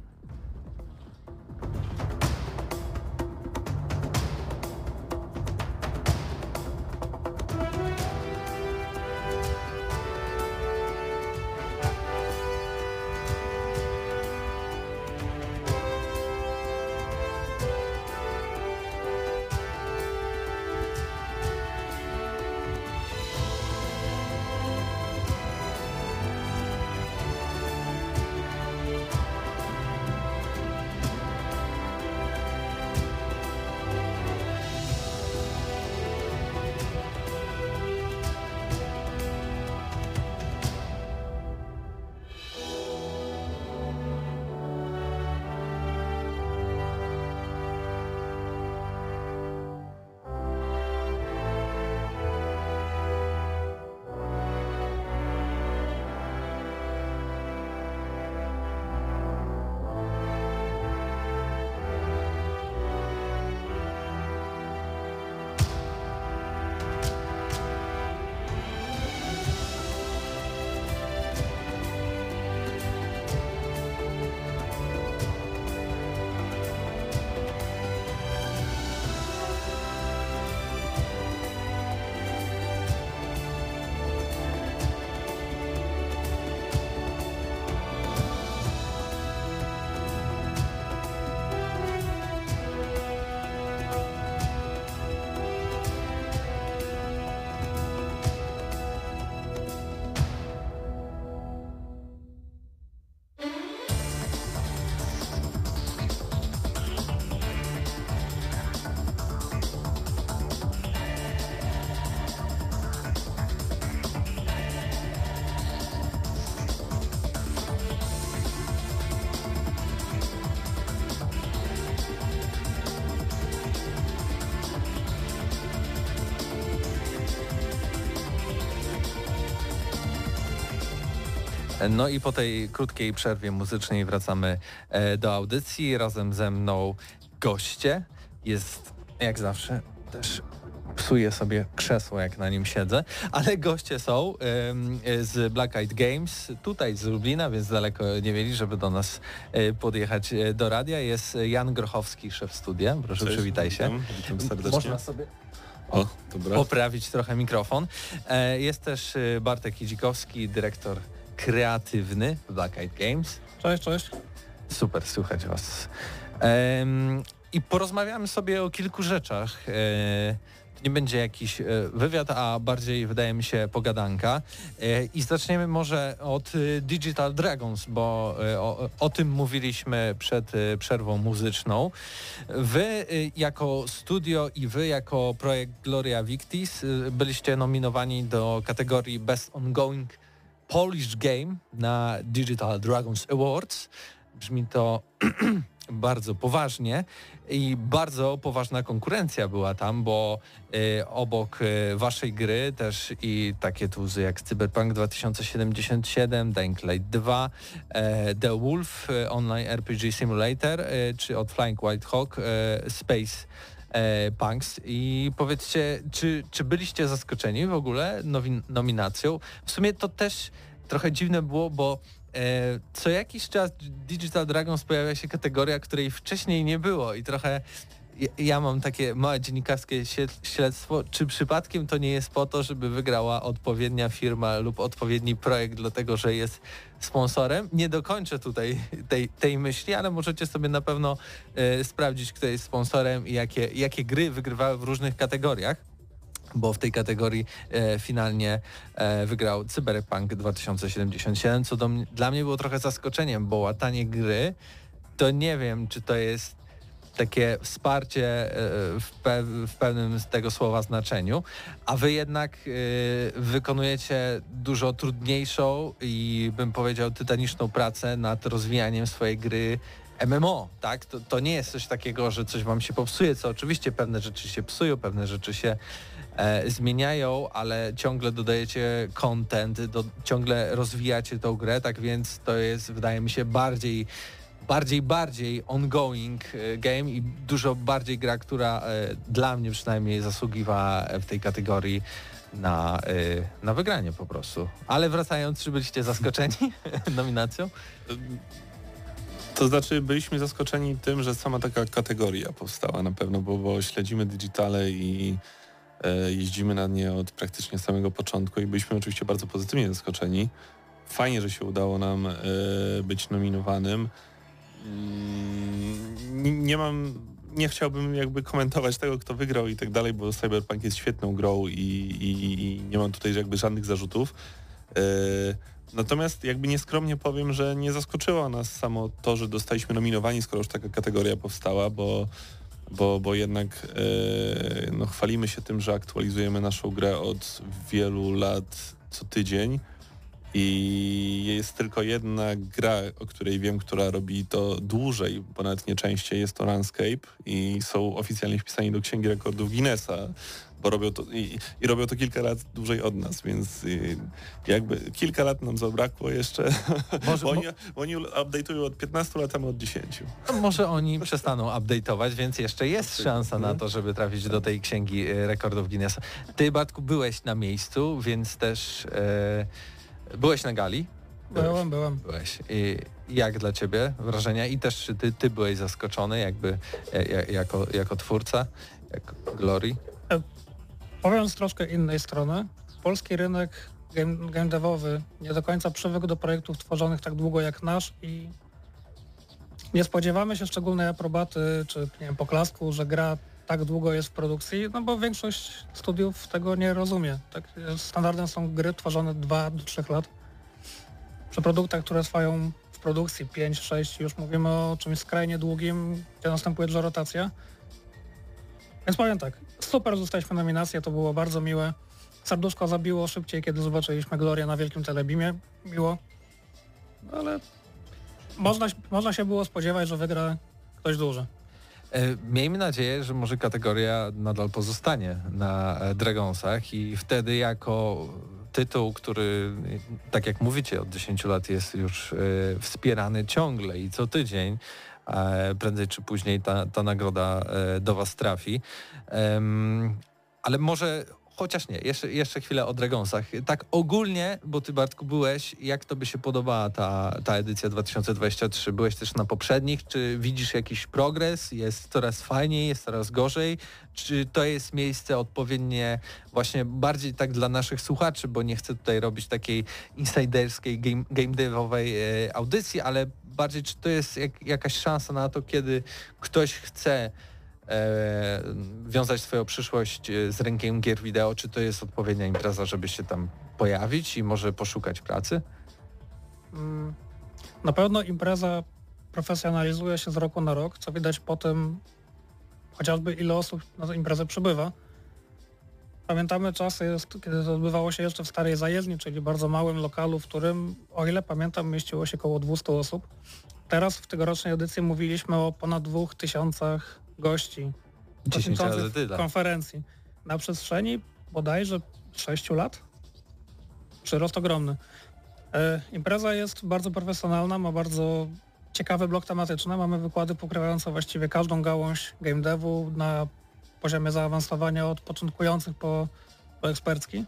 No i po tej krótkiej przerwie muzycznej wracamy e, do audycji. Razem ze mną goście. Jest jak zawsze też psuję sobie krzesło, jak na nim siedzę, ale goście są ym, z Black Eyed Games, tutaj z Lublina, więc daleko nie mieli, żeby do nas y, podjechać y, do radia. Jest Jan Grochowski, szef studia. Proszę, Cześć, przywitaj się. Witam, witam serdecznie. Można sobie O, poprawić trochę mikrofon. E, jest też y, Bartek Idzikowski, dyrektor kreatywny Black Eyed Games. Cześć, cześć. Super, słychać Was. I porozmawiamy sobie o kilku rzeczach. E, to nie będzie jakiś e, wywiad, a bardziej wydaje mi się pogadanka. E, I zaczniemy może od Digital Dragons, bo o, o tym mówiliśmy przed przerwą muzyczną. Wy jako studio i wy jako projekt Gloria Victis byliście nominowani do kategorii Best Ongoing Polish Game na Digital Dragons Awards. Brzmi to bardzo poważnie i bardzo poważna konkurencja była tam, bo y, obok y, waszej gry też i takie tuzy jak Cyberpunk 2077, Dying Light 2, e, The Wolf e, Online RPG Simulator e, czy od Flying White Hawk e, Space e, Punks i powiedzcie, czy, czy byliście zaskoczeni w ogóle nowi- nominacją? W sumie to też trochę dziwne było, bo e, co jakiś czas Digital Dragons pojawia się kategoria, której wcześniej nie było i trochę ja, mam takie małe dziennikarskie śledztwo, czy przypadkiem to nie jest po to, żeby wygrała odpowiednia firma lub odpowiedni projekt, dlatego że jest sponsorem. Nie dokończę tutaj tej, tej myśli, ale możecie sobie na pewno e, sprawdzić, kto jest sponsorem i jakie, jakie gry wygrywały w różnych kategoriach bo w tej kategorii e, finalnie e, wygrał Cyberpunk 2077, co do dla mnie było trochę zaskoczeniem, bo łatanie gry to nie wiem, czy to jest takie wsparcie e, w, pe- w pewnym z tego słowa znaczeniu, a wy jednak e, wykonujecie dużo trudniejszą i bym powiedział tytaniczną pracę nad rozwijaniem swojej gry MMO, tak? To, to nie jest coś takiego, że coś wam się popsuje, co oczywiście pewne rzeczy się psują, pewne rzeczy się e, zmieniają, ale ciągle dodajecie content, do, ciągle rozwijacie tą grę, tak więc to jest, wydaje mi się, bardziej bardziej, bardziej ongoing e, game i dużo bardziej gra, która e, dla mnie przynajmniej zasługiwała w tej kategorii na, na wygranie po prostu. Ale wracając, czy byliście zaskoczeni nominacją? To znaczy byliśmy zaskoczeni tym, że sama taka kategoria powstała na pewno, bo, bo śledzimy digitale i e, jeździmy na nie od praktycznie samego początku i byliśmy oczywiście bardzo pozytywnie zaskoczeni. Fajnie, że się udało nam e, być nominowanym. Mm, nie, nie mam, nie chciałbym jakby komentować tego, kto wygrał i tak dalej, bo Cyberpunk jest świetną grą i, i, i nie mam tutaj jakby żadnych zarzutów. E, Natomiast jakby nieskromnie powiem, że nie zaskoczyło nas samo to, że dostaliśmy nominowani, skoro już taka kategoria powstała, bo, bo, bo jednak e, no, chwalimy się tym, że aktualizujemy naszą grę od wielu lat co tydzień i jest tylko jedna gra, o której wiem, która robi to dłużej, bo nawet nie częściej, jest to Runscape i są oficjalnie wpisani do Księgi Rekordów Guinnessa, bo robią to i, i robią to kilka lat dłużej od nas, więc y, jakby kilka lat nam zabrakło jeszcze, Może- bo, oni, bo oni update'ują od 15 lat, a my od 10. No, Może oni przestaną update'ować, więc jeszcze jest szansa no. na to, żeby trafić do tej księgi e, rekordów Guinnessa. Ty, Bartku, byłeś na miejscu, więc też e, byłeś na gali. Byłem, byłem. Byłeś. I jak dla ciebie wrażenia? I też czy ty, ty byłeś zaskoczony jakby e, ja- jako, jako twórca, jako Glory? Powiem z troszkę innej strony. Polski rynek game, game devowy nie do końca przywykł do projektów tworzonych tak długo jak nasz i nie spodziewamy się szczególnej aprobaty czy nie wiem, poklasku, że gra tak długo jest w produkcji, no bo większość studiów tego nie rozumie. Tak, standardem są gry tworzone 2 do 3 lat. Przy produktach, które trwają w produkcji 5-6, już mówimy o czymś skrajnie długim, gdzie następuje duża rotacja. Więc powiem tak, super, że dostaliśmy nominację, to było bardzo miłe. Serduszko zabiło szybciej, kiedy zobaczyliśmy Glorię na wielkim telebimie. Miło. Ale można, można się było spodziewać, że wygra ktoś duży. E, Miejmy nadzieję, że może kategoria nadal pozostanie na e, Dragonsach i wtedy jako tytuł, który tak jak mówicie od 10 lat jest już e, wspierany ciągle i co tydzień, e, prędzej czy później ta, ta nagroda e, do Was trafi. Ale może chociaż nie, jeszcze, jeszcze chwilę o Dragonsach. Tak ogólnie, bo Ty Bartku byłeś, jak Tobie się podobała ta, ta edycja 2023? Byłeś też na poprzednich, czy widzisz jakiś progres? Jest coraz fajniej, jest coraz gorzej? Czy to jest miejsce odpowiednie właśnie bardziej tak dla naszych słuchaczy, bo nie chcę tutaj robić takiej insiderskiej, game, game devowej e, audycji, ale bardziej czy to jest jak, jakaś szansa na to, kiedy ktoś chce e, wiązać swoją przyszłość e, z rynkiem gier wideo, czy to jest odpowiednia impreza, żeby się tam pojawić i może poszukać pracy? Mm, Na pewno impreza profesjonalizuje się z roku na rok, co widać po tym chociażby ile osób na tę imprezę przybywa. Pamiętamy czasy, kiedy to odbywało się jeszcze w starej zajezdni, czyli bardzo małym lokalu, w którym, o ile pamiętam, mieściło się około 200 osób. Teraz w tegorocznej edycji mówiliśmy o ponad 2000 gości 10 razy uczestniczących w tyle. konferencji. Na przestrzeni bodajże 6 lat. Przyrost ogromny. E, impreza jest bardzo profesjonalna, ma bardzo ciekawy blok tematyczny. Mamy wykłady pokrywające właściwie każdą gałąź game devu na poziomie zaawansowania od początkujących po, po ekspercki.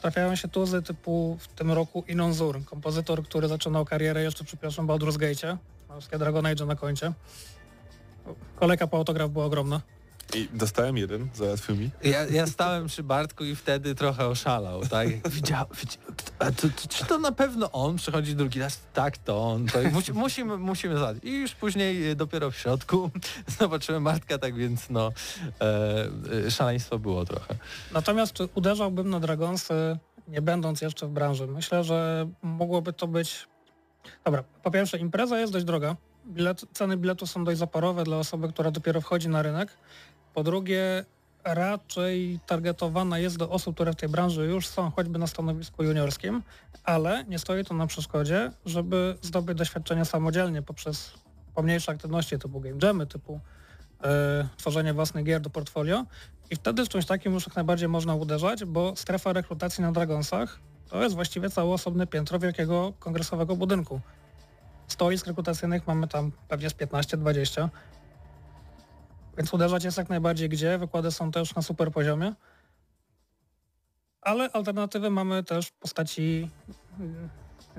Trafiają się tuzy typu w tym roku Inon Zur, kompozytor, który zaczynał karierę jeszcze przy pierwszym Baldur's Gate'cie, ma wszystkie Dragon Age na koncie. Kolejka po autograf była ogromna. I dostałem jeden, załatwił mi. Ja, ja stałem przy Bartku i wtedy trochę oszalał, tak? Widział, widzi, a to, to, czy to na pewno on? Przychodzi drugi raz, tak to on. To musi, musimy, musimy zadać. I już później e, dopiero w środku zobaczyłem Bartka, tak więc no e, e, szaleństwo było trochę. Natomiast czy uderzałbym na Dragonsy, nie będąc jeszcze w branży? Myślę, że mogłoby to być... Dobra, po pierwsze impreza jest dość droga. Bilet, ceny biletu są dość zaporowe dla osoby, która dopiero wchodzi na rynek. Po drugie, raczej targetowana jest do osób, które w tej branży już są, choćby na stanowisku juniorskim, ale nie stoi to na przeszkodzie, żeby zdobyć doświadczenie samodzielnie poprzez pomniejsze aktywności typu game jamy, typu e, tworzenie własnych gier do portfolio i wtedy z czymś takim już jak najbardziej można uderzać, bo strefa rekrutacji na Dragonsach to jest właściwie całe osobne piętro wielkiego kongresowego budynku. Stoisk rekrutacyjnych mamy tam pewnie z 15-20. Więc uderzać jest jak najbardziej gdzie, wykłady są też na super poziomie. ale alternatywę mamy też w postaci mm,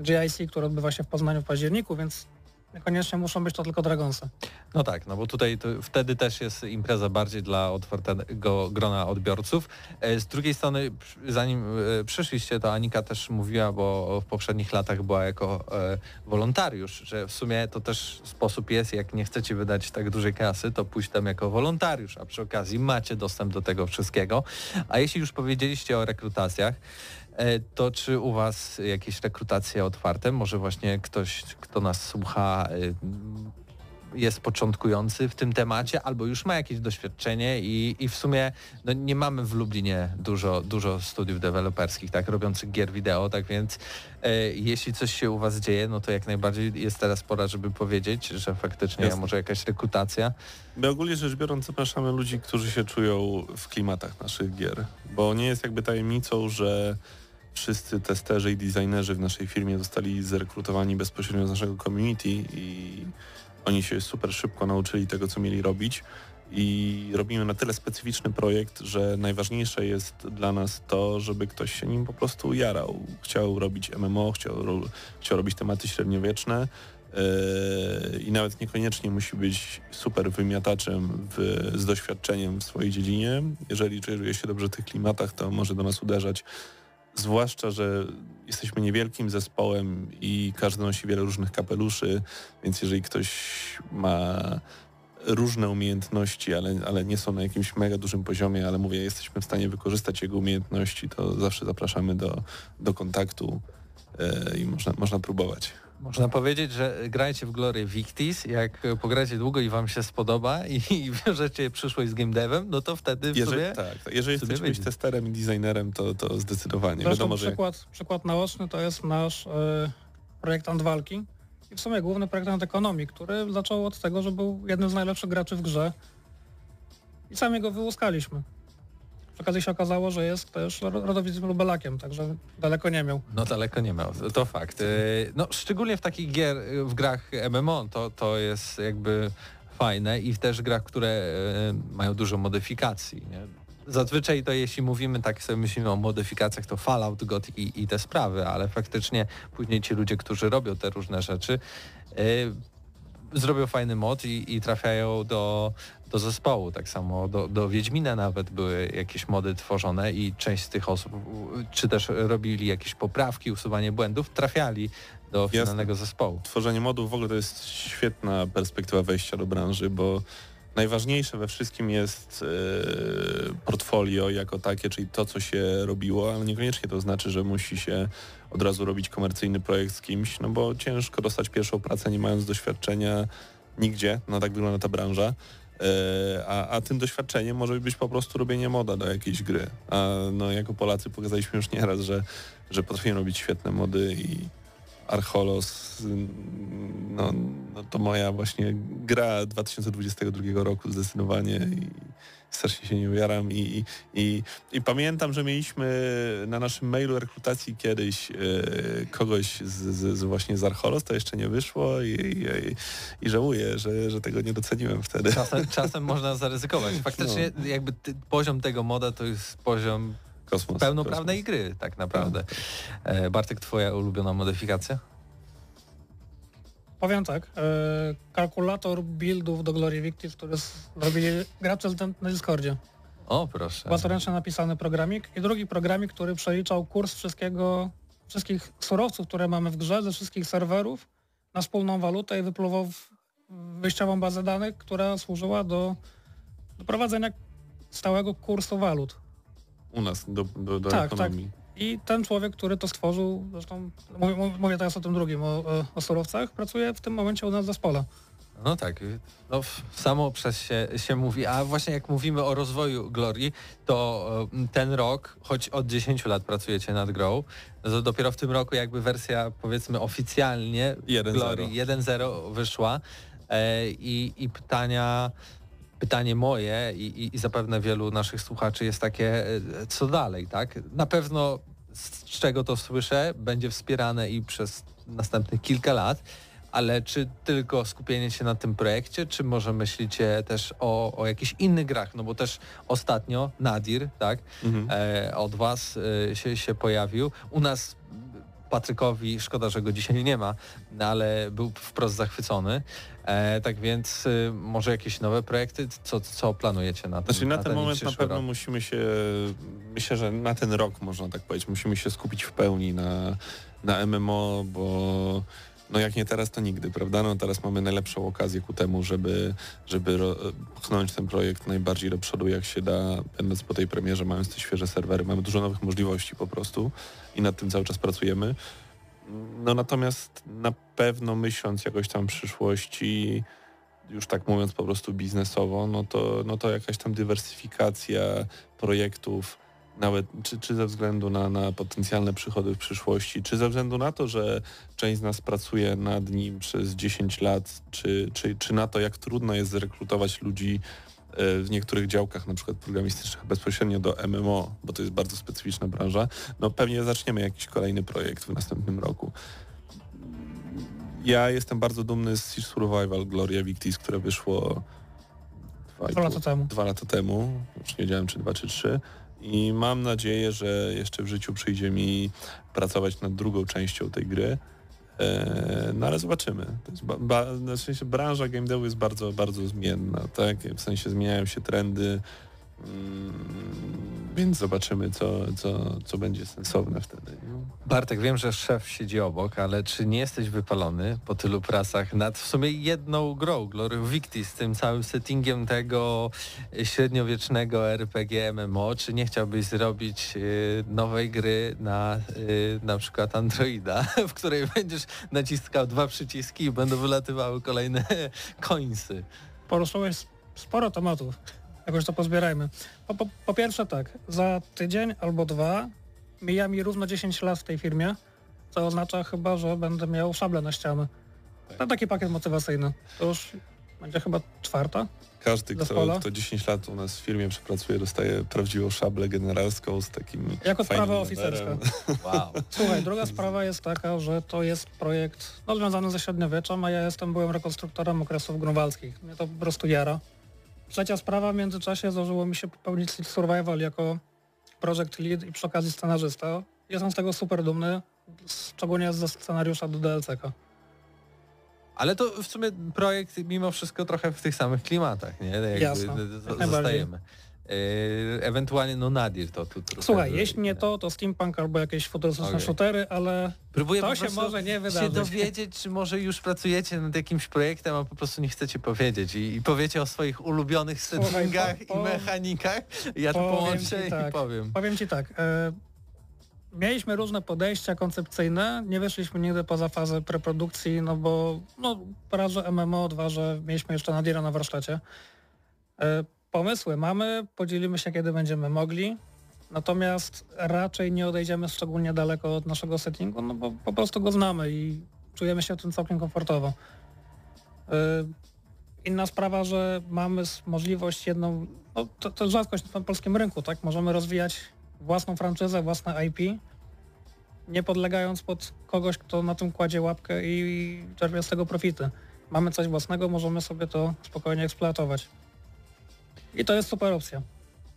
GIC, które odbywa się w Poznaniu w październiku, więc niekoniecznie muszą być to tylko Dragonsy. No tak, no bo tutaj to wtedy też jest impreza bardziej dla otwartego grona odbiorców. E, Z drugiej strony, zanim e, przyszliście, to Anika też mówiła, bo w poprzednich latach była jako e, wolontariusz, że w sumie to też sposób jest, jak nie chcecie wydać tak dużej kasy, to pójść tam jako wolontariusz, a przy okazji macie dostęp do tego wszystkiego. A jeśli już powiedzieliście o rekrutacjach, To czy u Was jakieś rekrutacje otwarte? Może właśnie ktoś, kto nas słucha, y, jest początkujący w tym temacie, albo już ma jakieś doświadczenie i, i w sumie no, nie mamy w Lublinie dużo, dużo studiów deweloperskich, tak, robiących gier wideo, tak więc e, jeśli coś się u Was dzieje, no to jak najbardziej jest teraz pora, żeby powiedzieć, że faktycznie Jasne. może jakaś rekrutacja. My ogólnie rzecz biorąc zapraszamy ludzi, którzy się czują w klimatach naszych gier, bo nie jest jakby tajemnicą, że wszyscy testerzy i designerzy w naszej firmie zostali zrekrutowani bezpośrednio z naszego community i oni się super szybko nauczyli tego, co mieli robić i robimy na tyle specyficzny projekt, że najważniejsze jest dla nas to, żeby ktoś się nim po prostu jarał. Chciał robić MMO, chciał, chciał robić tematy średniowieczne, Yy, i nawet niekoniecznie musi być super wymiataczem w, z doświadczeniem w swojej dziedzinie. Jeżeli czuje się dobrze w tych klimatach, to może do nas uderzać. Zwłaszcza, że jesteśmy niewielkim zespołem i każdy nosi wiele różnych kapeluszy, więc jeżeli ktoś ma różne umiejętności, ale, ale nie są na jakimś mega dużym poziomie, ale mówię, jesteśmy w stanie wykorzystać jego umiejętności, to zawsze zapraszamy do, do kontaktu yy, i można, można próbować. Można powiedzieć, że grajcie w Glory Victis, jak pogracie długo i Wam się spodoba i, i wiążecie przyszłość z game devem, no to wtedy w Jeżeli, sobie... tak, tak. jeżeli chcesz być wyjdzie. testerem i designerem, to, to zdecydowanie. Zresztą Wiadomo, że przykład, przykład naoczny to jest nasz e, projektant walki i w sumie główny projektant ekonomii, który zaczął od tego, że był jednym z najlepszych graczy w grze i sami go wyłuskaliśmy. Okazji się okazało, że jest też ro- rodowicznym lubelakiem, także daleko nie miał. No daleko nie miał, to fakt. Yy, No szczególnie w takich gier, yy, w grach MMO to, to jest jakby fajne i też grach, które yy, mają dużo modyfikacji. Nie? Zazwyczaj to jeśli mówimy tak sobie myślimy o modyfikacjach, to Fallout, God i, i te sprawy, ale faktycznie później ci ludzie, którzy robią te różne rzeczy, zrobią fajny mod i, i trafiają do, do zespołu. Tak samo do, do Wiedźmina nawet były jakieś mody tworzone i część z tych osób, czy też robili jakieś poprawki, usuwanie błędów, trafiali do Jasne. finalnego zespołu. tworzenie modów w ogóle to jest świetna perspektywa wejścia do branży, bo najważniejsze we wszystkim jest e, portfolio jako takie, czyli to, co się robiło, ale niekoniecznie to znaczy, że musi się od razu robić komercyjny projekt z kimś, no bo ciężko dostać pierwszą pracę nie mając doświadczenia nigdzie, no tak wygląda ta branża. E, A, a tym doświadczeniem może być po prostu robienie moda do jakiejś gry. A no jako Polacy pokazaliśmy już nieraz, że, że potrafimy robić świetne mody i Archolos, mm, no, no to moja właśnie gra 2022 roku zdecydowanie i strasznie się nie ujaram i, i, i, pamiętam, że mieliśmy na naszym mailu rekrutacji kiedyś e, kogoś z, z, z właśnie z Archolos, to jeszcze nie wyszło i, i, i żałuję, że, że tego nie doceniłem wtedy. Czasem, czasem można zaryzykować. Faktycznie jakby ty, poziom tego moda to jest poziom Kosmos. pełnoprawnej gry tak naprawdę. E, Bartek, twoja ulubiona modyfikacja? Powiem tak, e, kalkulator buildów do Glory Victis, który zrobili gracze na Discordzie. O proszę. Własnoręcznie napisany programik i drugi programik, który przeliczał kurs wszystkiego, wszystkich surowców, które mamy w grze, ze wszystkich serwerów na wspólną walutę i wypluwał w- wyjściową bazę danych, która służyła do, do prowadzenia stałego kursu walut. U nas do, do, do Tak, ekonomii. I ten człowiek, który to stworzył, zresztą mówię, mówię teraz o tym drugim, o, o, surowcach, pracuje w tym momencie u nas w zespole. No tak, no, samo przez się, się mówi, a właśnie jak mówimy o rozwoju Glory, to ten rok, choć od 10 lat pracujecie nad grą, to dopiero w tym roku jakby wersja powiedzmy oficjalnie 1.0. Glory 1.0 wyszła e, i, i pytania pytanie moje i, i, i zapewne wielu naszych słuchaczy jest takie, e, co dalej, tak? Na pewno z czego to słyszę, będzie wspierane i przez następnych kilka lat, ale czy tylko skupienie się na tym projekcie, czy może myślicie też o, o jakichś innych grach? No bo też ostatnio Nadir, tak, Mhm. e, od was e, się, się pojawił. U nas Patrykowi, szkoda, że go dzisiaj nie ma, no ale był wprost zachwycony. E, tak więc e, może jakieś nowe projekty? Co, co planujecie na ten Znaczy na, na ten moment na pewno rok? musimy się, myślę, że na ten rok można tak powiedzieć, musimy się skupić w pełni na, na MMO, bo no jak nie teraz, to nigdy, prawda? No teraz mamy najlepszą okazję ku temu, żeby, żeby pchnąć ten projekt najbardziej do przodu jak się da, będąc po tej premierze, mając te świeże serwery, mamy dużo nowych możliwości po prostu i nad tym cały czas pracujemy. No natomiast na pewno myśląc jakoś tam przyszłości, już tak mówiąc po prostu biznesowo, no to, no to jakaś tam dywersyfikacja projektów, nawet czy, czy ze względu na, na potencjalne przychody w przyszłości, czy ze względu na to, że część z nas pracuje nad nim przez 10 lat, czy, czy, czy na to, jak trudno jest zrekrutować ludzi w niektórych działkach, na przykład programistycznych, bezpośrednio do MMO, bo to jest bardzo specyficzna branża, no pewnie zaczniemy jakiś kolejny projekt w następnym roku. Ja jestem bardzo dumny z Siege Survival Gloria Victis, które wyszło dwa, Dwa lata temu. dwa lata temu, już nie wiedziałem czy dwa czy trzy i mam nadzieję, że jeszcze w życiu przyjdzie mi pracować nad drugą częścią tej gry. E, No ale zobaczymy. Ba, ba, w sensie branża game devu jest bardzo, bardzo zmienna, tak? W sensie zmieniają się trendy, mm, więc zobaczymy, co, co, co będzie sensowne wtedy. Bartek, wiem, że szef siedzi obok, ale czy nie jesteś wypalony po tylu pracach nad w sumie jedną grą, Glory Victis, z tym całym settingiem tego średniowiecznego RPG MMO? Czy nie chciałbyś zrobić y, nowej gry na y, na przykład Androida, w której będziesz naciskał dwa przyciski i będą wylatywały kolejne końsy? Poruszyłeś sporo tematów. Jakoś to pozbierajmy. Po, po, po pierwsze tak, za tydzień albo dwa mija mi równo 10 lat w tej firmie, co oznacza chyba, że będę miał szable na ścianę. To taki pakiet motywacyjny. To już będzie chyba czwarta. Każdy, kto, kto 10 lat u nas w firmie przepracuje, dostaje prawdziwą szablę generalską z takim Jako sprawa oficerska. Wow. Słuchaj, druga sprawa jest taka, że to jest projekt no, związany ze średniowieczem, a ja jestem byłem rekonstruktorem okresów grunwaldzkich. Mnie to po prostu jara. Trzecia sprawa, w międzyczasie zdarzyło mi się popełnić Sleep Survival jako project lead i przy okazji scenarzysta. Jestem z tego super dumny, szczególnie ze scenariusza do DLC-ka. Ale to w sumie projekt mimo wszystko trochę w tych samych klimatach, nie? Jakby Jasne. Zostajemy. Yy, ewentualnie no Nadir to tu trochę... Słuchaj, jeśli nie to, to steampunk albo jakieś futurystyczne Okej. shootery, ale Próbuję to po się może nie się wydarzyć. dowiedzieć, czy może już pracujecie nad jakimś projektem, a po prostu nie chcecie powiedzieć i, i powiecie o swoich ulubionych Słuchaj, settingach po- i po- mechanikach. Ja to połączę ci i tak. powiem. Powiem Ci tak, e, mieliśmy różne podejścia koncepcyjne, nie wyszliśmy nigdy poza fazę preprodukcji, no bo no, raz, że MMO, dwa, że mieliśmy jeszcze Nadira na warsztacie. E, pomysły mamy, podzielimy się kiedy będziemy mogli, natomiast raczej nie odejdziemy szczególnie daleko od naszego settingu, no bo po prostu go znamy i czujemy się w tym całkiem komfortowo. E, Inna sprawa, że mamy możliwość jedną, no to, to rzadkość na polskim rynku, tak? Możemy rozwijać własną franczyzę, własne IP, nie podlegając pod kogoś, kto na tym kładzie łapkę i czerpie z tego profity. Mamy coś własnego, możemy sobie to spokojnie eksploatować. I to jest super opcja.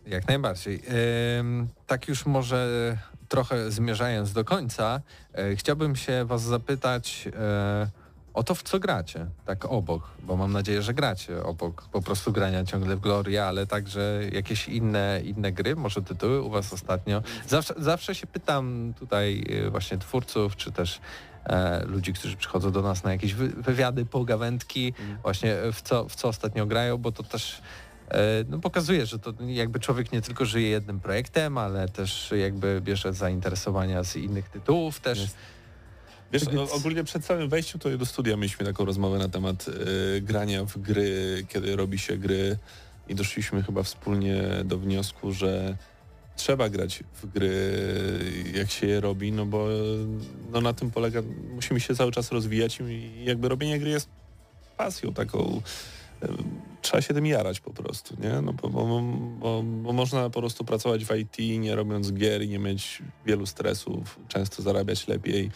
Jak najbardziej. Tak już może trochę zmierzając do końca, e, chciałbym się was zapytać e, o to, w co gracie, tak obok, bo mam nadzieję, że gracie obok po prostu grania ciągle w Gloria, ale także jakieś inne, inne gry, może tytuły u was ostatnio. Zawsze, zawsze się pytam tutaj e, właśnie twórców, czy też e, ludzi, którzy przychodzą do nas na jakieś wy, wywiady, pogawędki, właśnie w co, w co ostatnio grają, bo to też no, pokazuje, że to jakby człowiek nie tylko żyje jednym projektem, ale też jakby bierze zainteresowania z innych tytułów też. Jest. Wiesz, Więc- o- ogólnie przed samym wejściem tutaj do studia mieliśmy taką rozmowę na temat e, grania w gry, kiedy robi się gry i doszliśmy chyba wspólnie do wniosku, że trzeba grać w gry, jak się je robi, no bo e, no na tym polega, musimy się cały czas rozwijać i jakby robienie gry jest pasją taką, e, trzeba się tym jarać po prostu, nie? No bo, bo, bo, bo można po prostu pracować w IT, nie robiąc gier i nie mieć wielu stresów, często zarabiać lepiej.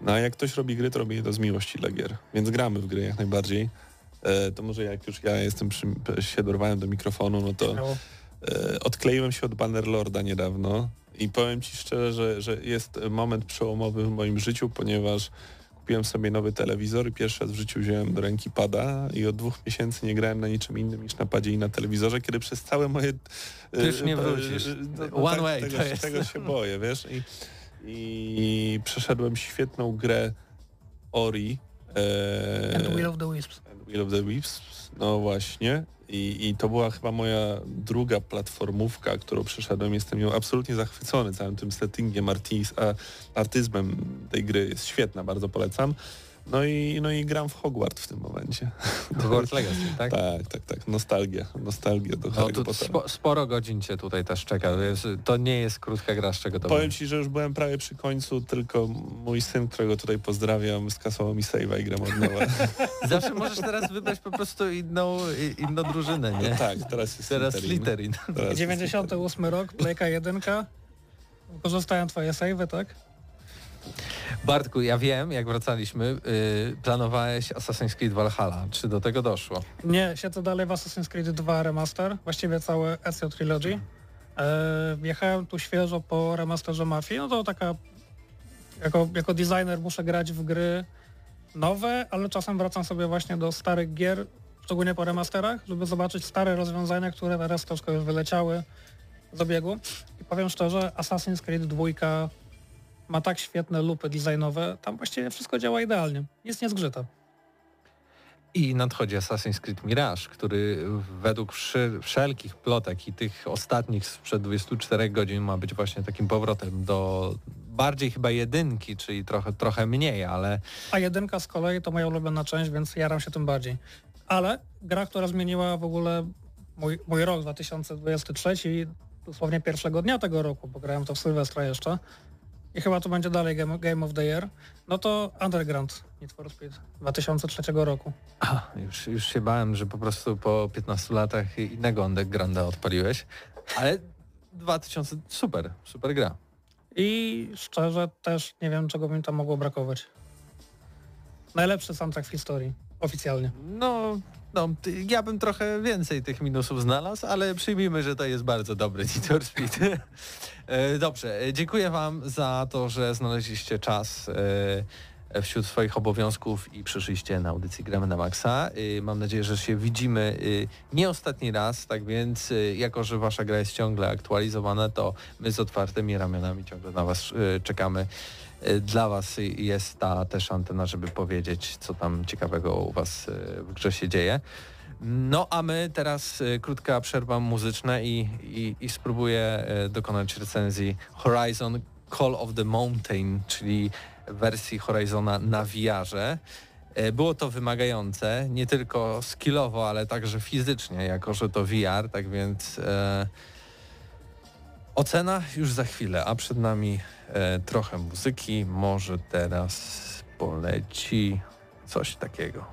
No a jak ktoś robi gry, to robi je to z miłości dla gier. Więc gramy w gry jak najbardziej. E, to może jak już ja jestem przy, się dorwałem do mikrofonu, no to e, odkleiłem się od Bannerlorda niedawno i powiem Ci szczerze, że, że jest moment przełomowy w moim życiu, ponieważ kupiłem sobie nowy telewizor i pierwszy raz w życiu wziąłem do ręki pada i od dwóch miesięcy nie grałem na niczym innym niż na padzie i na telewizorze, kiedy przez całe moje... Ty już nie e, wrócisz. e, no, One tak, way tego, to jest. tego się boję, wiesz? I, i przeszedłem świetną grę Ori. E, And Will of the Wisps. And Will of the Wisps, no właśnie. I, I to była chyba moja druga platformówka, którą przeszedłem. Jestem nią absolutnie zachwycony całym tym settingiem, artyzmem tej gry. Jest świetna, bardzo polecam. No i, no i gram w Hogwarts w tym momencie. Hogwarts Legacy, tak? Tak, tak, tak. Nostalgia. Nostalgia do No Pottera. spo, sporo godzin cię tutaj też czeka. To, nie jest krótka gra, z czego to Powiem. Ci, że już byłem prawie przy końcu, tylko mój syn, którego tutaj pozdrawiam, skasował mi save'a i gram od nowa. Zawsze możesz teraz wybrać po prostu inną, inną drużynę, nie? tak, teraz jest Teraz Slytherin. Slytherin. Teraz jest 98 rok, Playka 1. Korzystają twoje savey, tak? Bartku, ja wiem, jak wracaliśmy, yy, planowałeś Assassin's Creed Valhalla. Czy do tego doszło? Nie, siedzę dalej w Assassin's Creed 2 Remaster, właściwie całe Ezio Trilogy. E, wjechałem tu świeżo po remasterze Mafii, no to taka, jako, jako designer muszę grać w gry nowe, ale czasem wracam sobie właśnie do starych gier, szczególnie po remasterach, żeby zobaczyć stare rozwiązania, które teraz troszkę już wyleciały z obiegu. I powiem szczerze, Assassin's Creed 2 ma tak świetne lupy designowe, tam właściwie wszystko działa idealnie, nic nie zgrzyta. I nadchodzi Assassin's Creed Mirage, który według wszelkich plotek i tych ostatnich sprzed 24 godzin ma być właśnie takim powrotem do bardziej chyba jedynki, czyli trochę, trochę mniej, ale A jedynka z kolei to moja ulubiona część, więc jaram się tym bardziej. Ale gra, która zmieniła w ogóle mój, mój rok 2023, dosłownie pierwszego dnia tego roku, bo grałem to w Sylwestra jeszcze i chyba to będzie dalej Game, game of the Year, no to Underground Need for Speed 2003 roku. a, już, już się bałem, że po prostu po 15 latach innego Undergrounda odpaliłeś, ale 2000, super, super gra. I szczerze też nie wiem, czego mi tam mogło brakować. Najlepszy soundtrack w historii, oficjalnie. No, no, ja bym trochę więcej tych minusów znalazł, ale przyjmijmy, że to jest bardzo dobry Need Speed. E, Dobrze, e, dziękuję Wam za to, że znaleźliście czas e, wśród swoich obowiązków i przyszliście na audycję Gramy na Maxa. Mam nadzieję, że się widzimy nie ostatni raz, tak więc jako, że Wasza gra jest ciągle aktualizowana, to my z otwartymi ramionami ciągle na Was czekamy. E, Dla Was jest ta też antena, żeby powiedzieć, co tam ciekawego u Was e, w grze się dzieje. No a my teraz e, krótka przerwa muzyczna i, i, i spróbuję dokonać recenzji Horizon Call of the Mountain, czyli wersji Horizona na VR-ze. E, Było to wymagające, nie tylko skillowo, ale także fizycznie, jako że to VR, tak więc e, ocena już za chwilę, a przed nami e, trochę muzyki. Może teraz poleci coś takiego.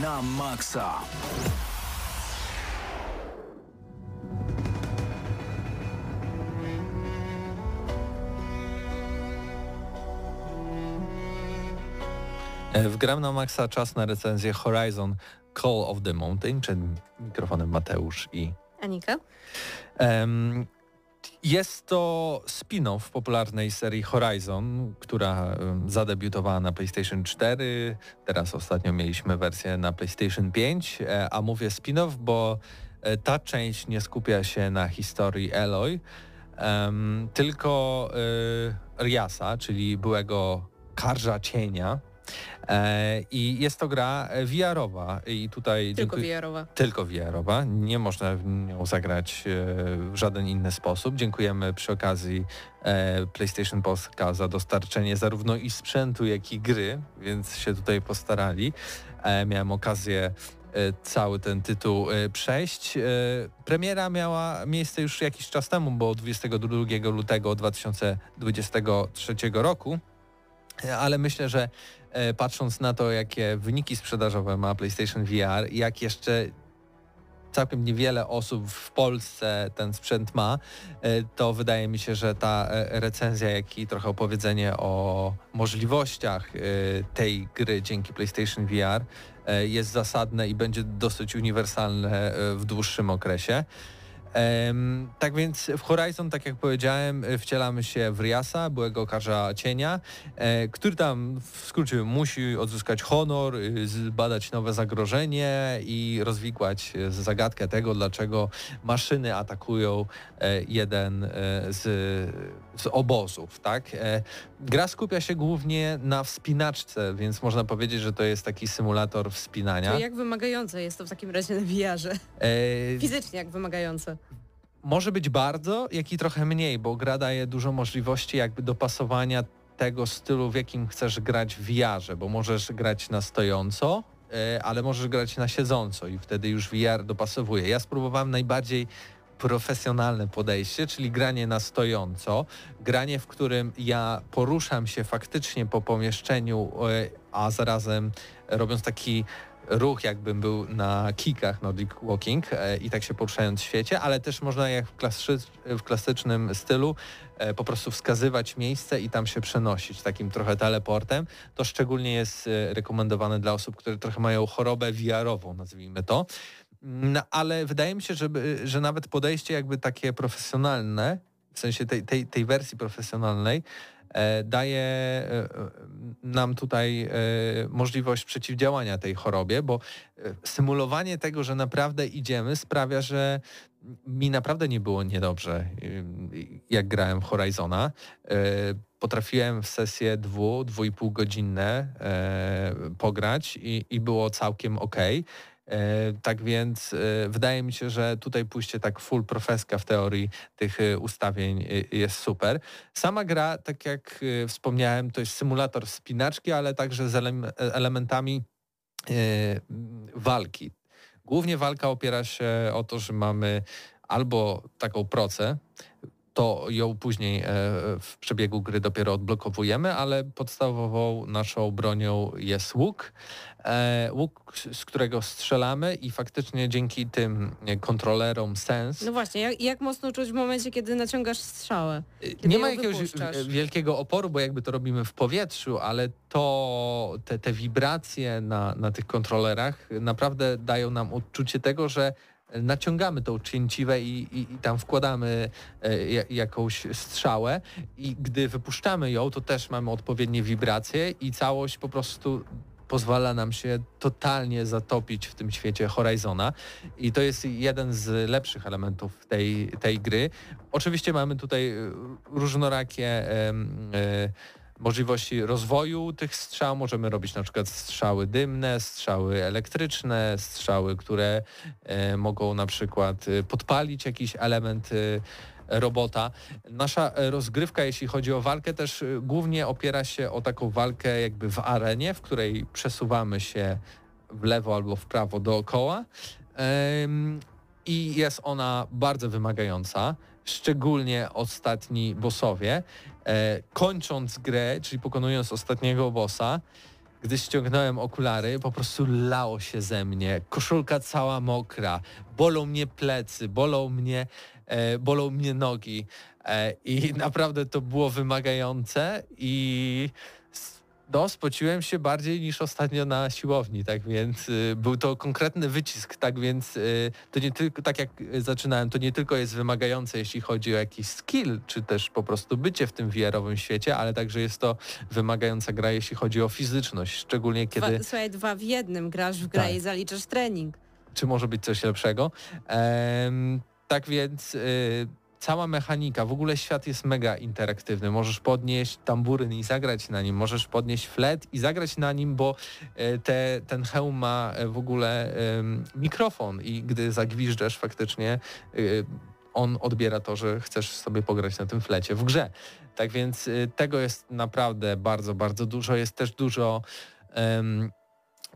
na maksa. E, w Gram na Maxa czas na recenzję Horizon Call of the Mountain przed mikrofonem Mateusz i Anika. Jest to spin-off popularnej serii Horizon, która zadebiutowała na PlayStation 4. Teraz ostatnio mieliśmy wersję na PlayStation 5, e, a mówię spin-off, bo e, ta część nie skupia się na historii Eloy, tylko e, Riasa, czyli byłego karża cienia. E, I jest to gra e, VR-owa i tutaj Tylko VR-owa. tylko VR-owa. Nie można w nią zagrać e, w żaden inny sposób. Dziękujemy przy okazji PlayStation Polska za dostarczenie zarówno i sprzętu, jak i gry, więc się tutaj postarali. Miałem okazję cały ten tytuł przejść. Premiera miała miejsce już jakiś czas temu, bo 22 lutego 2023 roku. Ale myślę, że patrząc na to, jakie wyniki sprzedażowe ma PlayStation VR, jak jeszcze całkiem niewiele osób w Polsce ten sprzęt ma, e, to wydaje mi się, że ta e, recenzja, jak i trochę opowiedzenie o możliwościach e, tej gry dzięki PlayStation VR e, jest zasadne i będzie dosyć uniwersalne e, w dłuższym okresie. Tak więc w Horizon, tak jak powiedziałem, wcielamy się w Riasa, byłego karza cienia, e, który tam w skrócie musi odzyskać honor, y, zbadać nowe zagrożenie i rozwikłać e, zagadkę tego, dlaczego maszyny atakują e, jeden z, z obozów. Tak? E, Gra skupia się głównie na wspinaczce, więc można powiedzieć, że to jest taki symulator wspinania. To jak wymagające jest to w takim razie na VR-ze? E, Fizycznie jak wymagające. może być bardzo, jak i trochę mniej, bo gra daje dużo możliwości jakby dopasowania tego stylu, w jakim chcesz grać w VR-ze, bo możesz grać na stojąco, e, ale możesz grać na siedząco i wtedy już VR dopasowuje. Ja spróbowałem najbardziej profesjonalne podejście, czyli granie na stojąco, granie, w którym ja poruszam się faktycznie po pomieszczeniu, e, a zarazem robiąc taki ruch, jakbym był na kikach Nordic Walking e, i tak się poruszając w świecie, ale też można jak w, klasy, w klasycznym stylu e, po prostu wskazywać miejsce i tam się przenosić takim trochę teleportem. To szczególnie jest rekomendowane dla osób, które trochę mają chorobę VR-ową, nazwijmy to. No, ale wydaje mi się, że, że nawet podejście jakby takie profesjonalne, w sensie tej, tej, tej wersji profesjonalnej, e, daje e, e, nam tutaj możliwość przeciwdziałania tej chorobie, bo symulowanie tego, że naprawdę idziemy sprawia, że mi naprawdę nie było niedobrze, y, jak grałem w Horizona. Potrafiłem w sesję dwu, dwu i pół godzinne pograć i, i było całkiem okej. E, Tak więc e, wydaje mi się, że tutaj pójście tak full profeska w teorii tych e, ustawień jest super. Sama gra, tak jak wspomniałem, to jest symulator wspinaczki, ale także z elem- elementami walki. Głównie walka opiera się o to, że mamy albo taką procę, to ją później e, w przebiegu gry dopiero odblokowujemy, ale podstawową naszą bronią jest łuk. E, Łuk, z którego strzelamy i faktycznie dzięki tym kontrolerom sens No właśnie, jak, jak mocno czuć w momencie, kiedy naciągasz strzałę? kiedy nie ma jakiegoś wypuszczasz. e, wielkiego oporu, bo jakby to robimy w powietrzu, ale to te, te wibracje na, na tych kontrolerach naprawdę dają nam odczucie tego, że naciągamy tą cięciwę i, i, i tam wkładamy e, ja- jakąś strzałę i gdy wypuszczamy ją, to też mamy odpowiednie wibracje i całość po prostu pozwala nam się totalnie zatopić w tym świecie Horizona i to jest jeden z lepszych elementów tej, tej gry. Oczywiście mamy tutaj e, różnorakie e, możliwości rozwoju tych strzał. Możemy robić na przykład strzały dymne, strzały elektryczne, strzały, które e, mogą na przykład e, podpalić jakiś element e, robota. Nasza rozgrywka, jeśli chodzi o walkę, też głównie opiera się o taką walkę jakby w arenie, w której przesuwamy się w lewo albo w prawo dookoła. I jest ona bardzo wymagająca, szczególnie ostatni bossowie. E, kończąc grę, czyli pokonując ostatniego bossa, gdy ściągnąłem okulary, po prostu lało się ze mnie. Koszulka cała mokra, bolą mnie plecy, bolą mnie, e, bolą mnie nogi. E, I naprawdę to było wymagające i No, spociłem się bardziej niż ostatnio na siłowni, tak więc y, był to konkretny wycisk, tak więc y, to nie tylko, tak jak zaczynałem, to nie tylko jest wymagające, jeśli chodzi o jakiś skill, czy też po prostu bycie w tym VR-owym świecie, ale także jest to wymagająca gra, jeśli chodzi o fizyczność, szczególnie kiedy... Dwa, słuchaj, dwa w jednym, grasz w grę Tak. i zaliczasz trening. czy może być coś lepszego. Em, tak więc y, cała mechanika, w ogóle świat jest mega interaktywny. Możesz podnieść tamburyn i zagrać na nim, możesz podnieść flet i zagrać na nim, bo e, te, ten hełm ma e, w ogóle em, mikrofon i gdy zagwiżdżesz faktycznie y, on odbiera to, że chcesz sobie pograć na tym flecie w grze. Tak więc tego jest naprawdę bardzo, bardzo dużo. Jest też dużo em,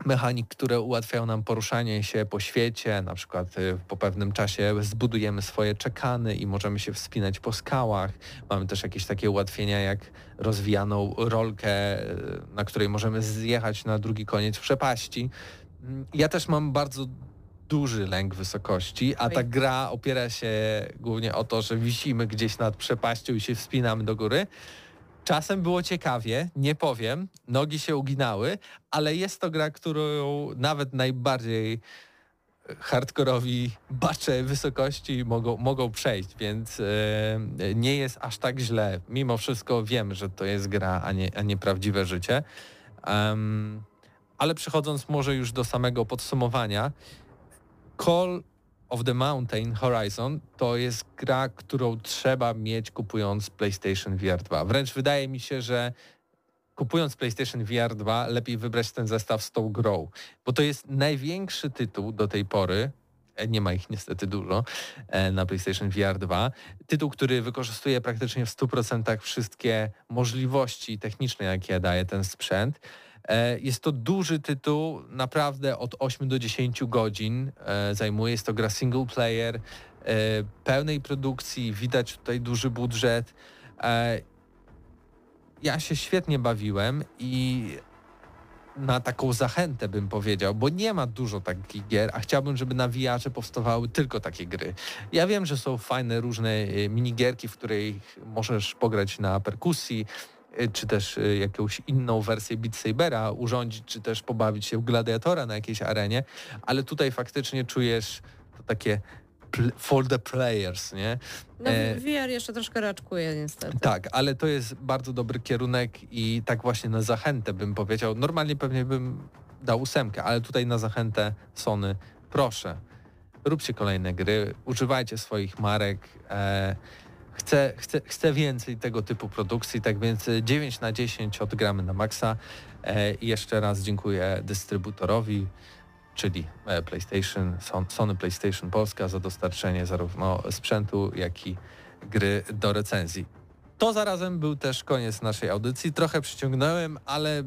mechanik, które ułatwiają nam poruszanie się po świecie, na przykład y, po pewnym czasie zbudujemy swoje czekany i możemy się wspinać po skałach. Mamy też jakieś takie ułatwienia jak rozwijaną rolkę, y, na której możemy zjechać na drugi koniec przepaści. Mm, Ja też mam bardzo duży lęk wysokości, a ta gra opiera się głównie o to, że wisimy gdzieś nad przepaścią i się wspinamy do góry. Czasem było ciekawie, nie powiem, nogi się uginały, ale jest to gra, którą nawet najbardziej hardkorowi bacze wysokości mogą, mogą przejść, więc e, nie jest aż tak źle. Mimo wszystko wiem, że to jest gra, a nie, a nie prawdziwe życie. Em, ale przechodząc może już do samego podsumowania, Call of the Mountain Horizon to jest gra, którą trzeba mieć kupując PlayStation VR 2. Wręcz wydaje mi się, że kupując PlayStation VR 2 lepiej wybrać ten zestaw z tą grą, bo to jest największy tytuł do tej pory, e, nie ma ich niestety dużo e, na PlayStation VR 2. Tytuł, który wykorzystuje praktycznie w 100% wszystkie możliwości techniczne, jakie daje ten sprzęt. E, Jest to duży tytuł, naprawdę od 8 do 10 godzin e, zajmuje. Jest to gra single player, e, pełnej produkcji, widać tutaj duży budżet. Ja się świetnie bawiłem i na taką zachętę bym powiedział, bo nie ma dużo takich gier, a chciałbym, żeby na VR powstawały tylko takie gry. Ja wiem, że są fajne różne minigierki, w których możesz pograć na perkusji, czy też e, jakąś inną wersję Beat Sabera urządzić, czy też pobawić się w gladiatora na jakiejś arenie, ale tutaj faktycznie czujesz to takie for the players, nie? No E, VR jeszcze troszkę raczkuje niestety. Tak, ale to jest bardzo dobry kierunek i tak właśnie na zachętę bym powiedział. Normalnie pewnie bym dał ósemkę, ale tutaj na zachętę Sony proszę, róbcie kolejne gry, używajcie swoich marek. E, chcę, chcę, chcę więcej tego typu produkcji, tak więc 9 na 10 odgramy na maksa. E, I jeszcze raz dziękuję dystrybutorowi, czyli e, PlayStation, Son- Sony PlayStation Polska za dostarczenie zarówno sprzętu, jak i gry do recenzji. To zarazem był też koniec naszej audycji. Trochę przyciągnąłem, ale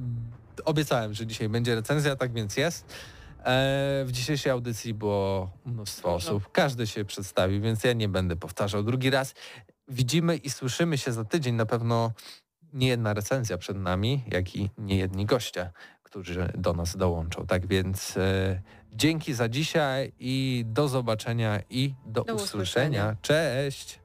obiecałem, że dzisiaj będzie recenzja, tak więc jest. E, w dzisiejszej audycji było mnóstwo osób. Każdy się przedstawił, więc ja nie będę powtarzał drugi raz. Widzimy i słyszymy się za tydzień. Na pewno nie jedna recenzja przed nami, jak i nie jedni goście, którzy do nas dołączą. Tak więc e, dzięki za dzisiaj i do zobaczenia i do, Do usłyszenia. usłyszenia. Cześć!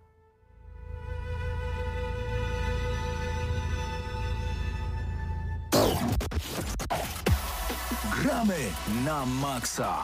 Gramy na maksa.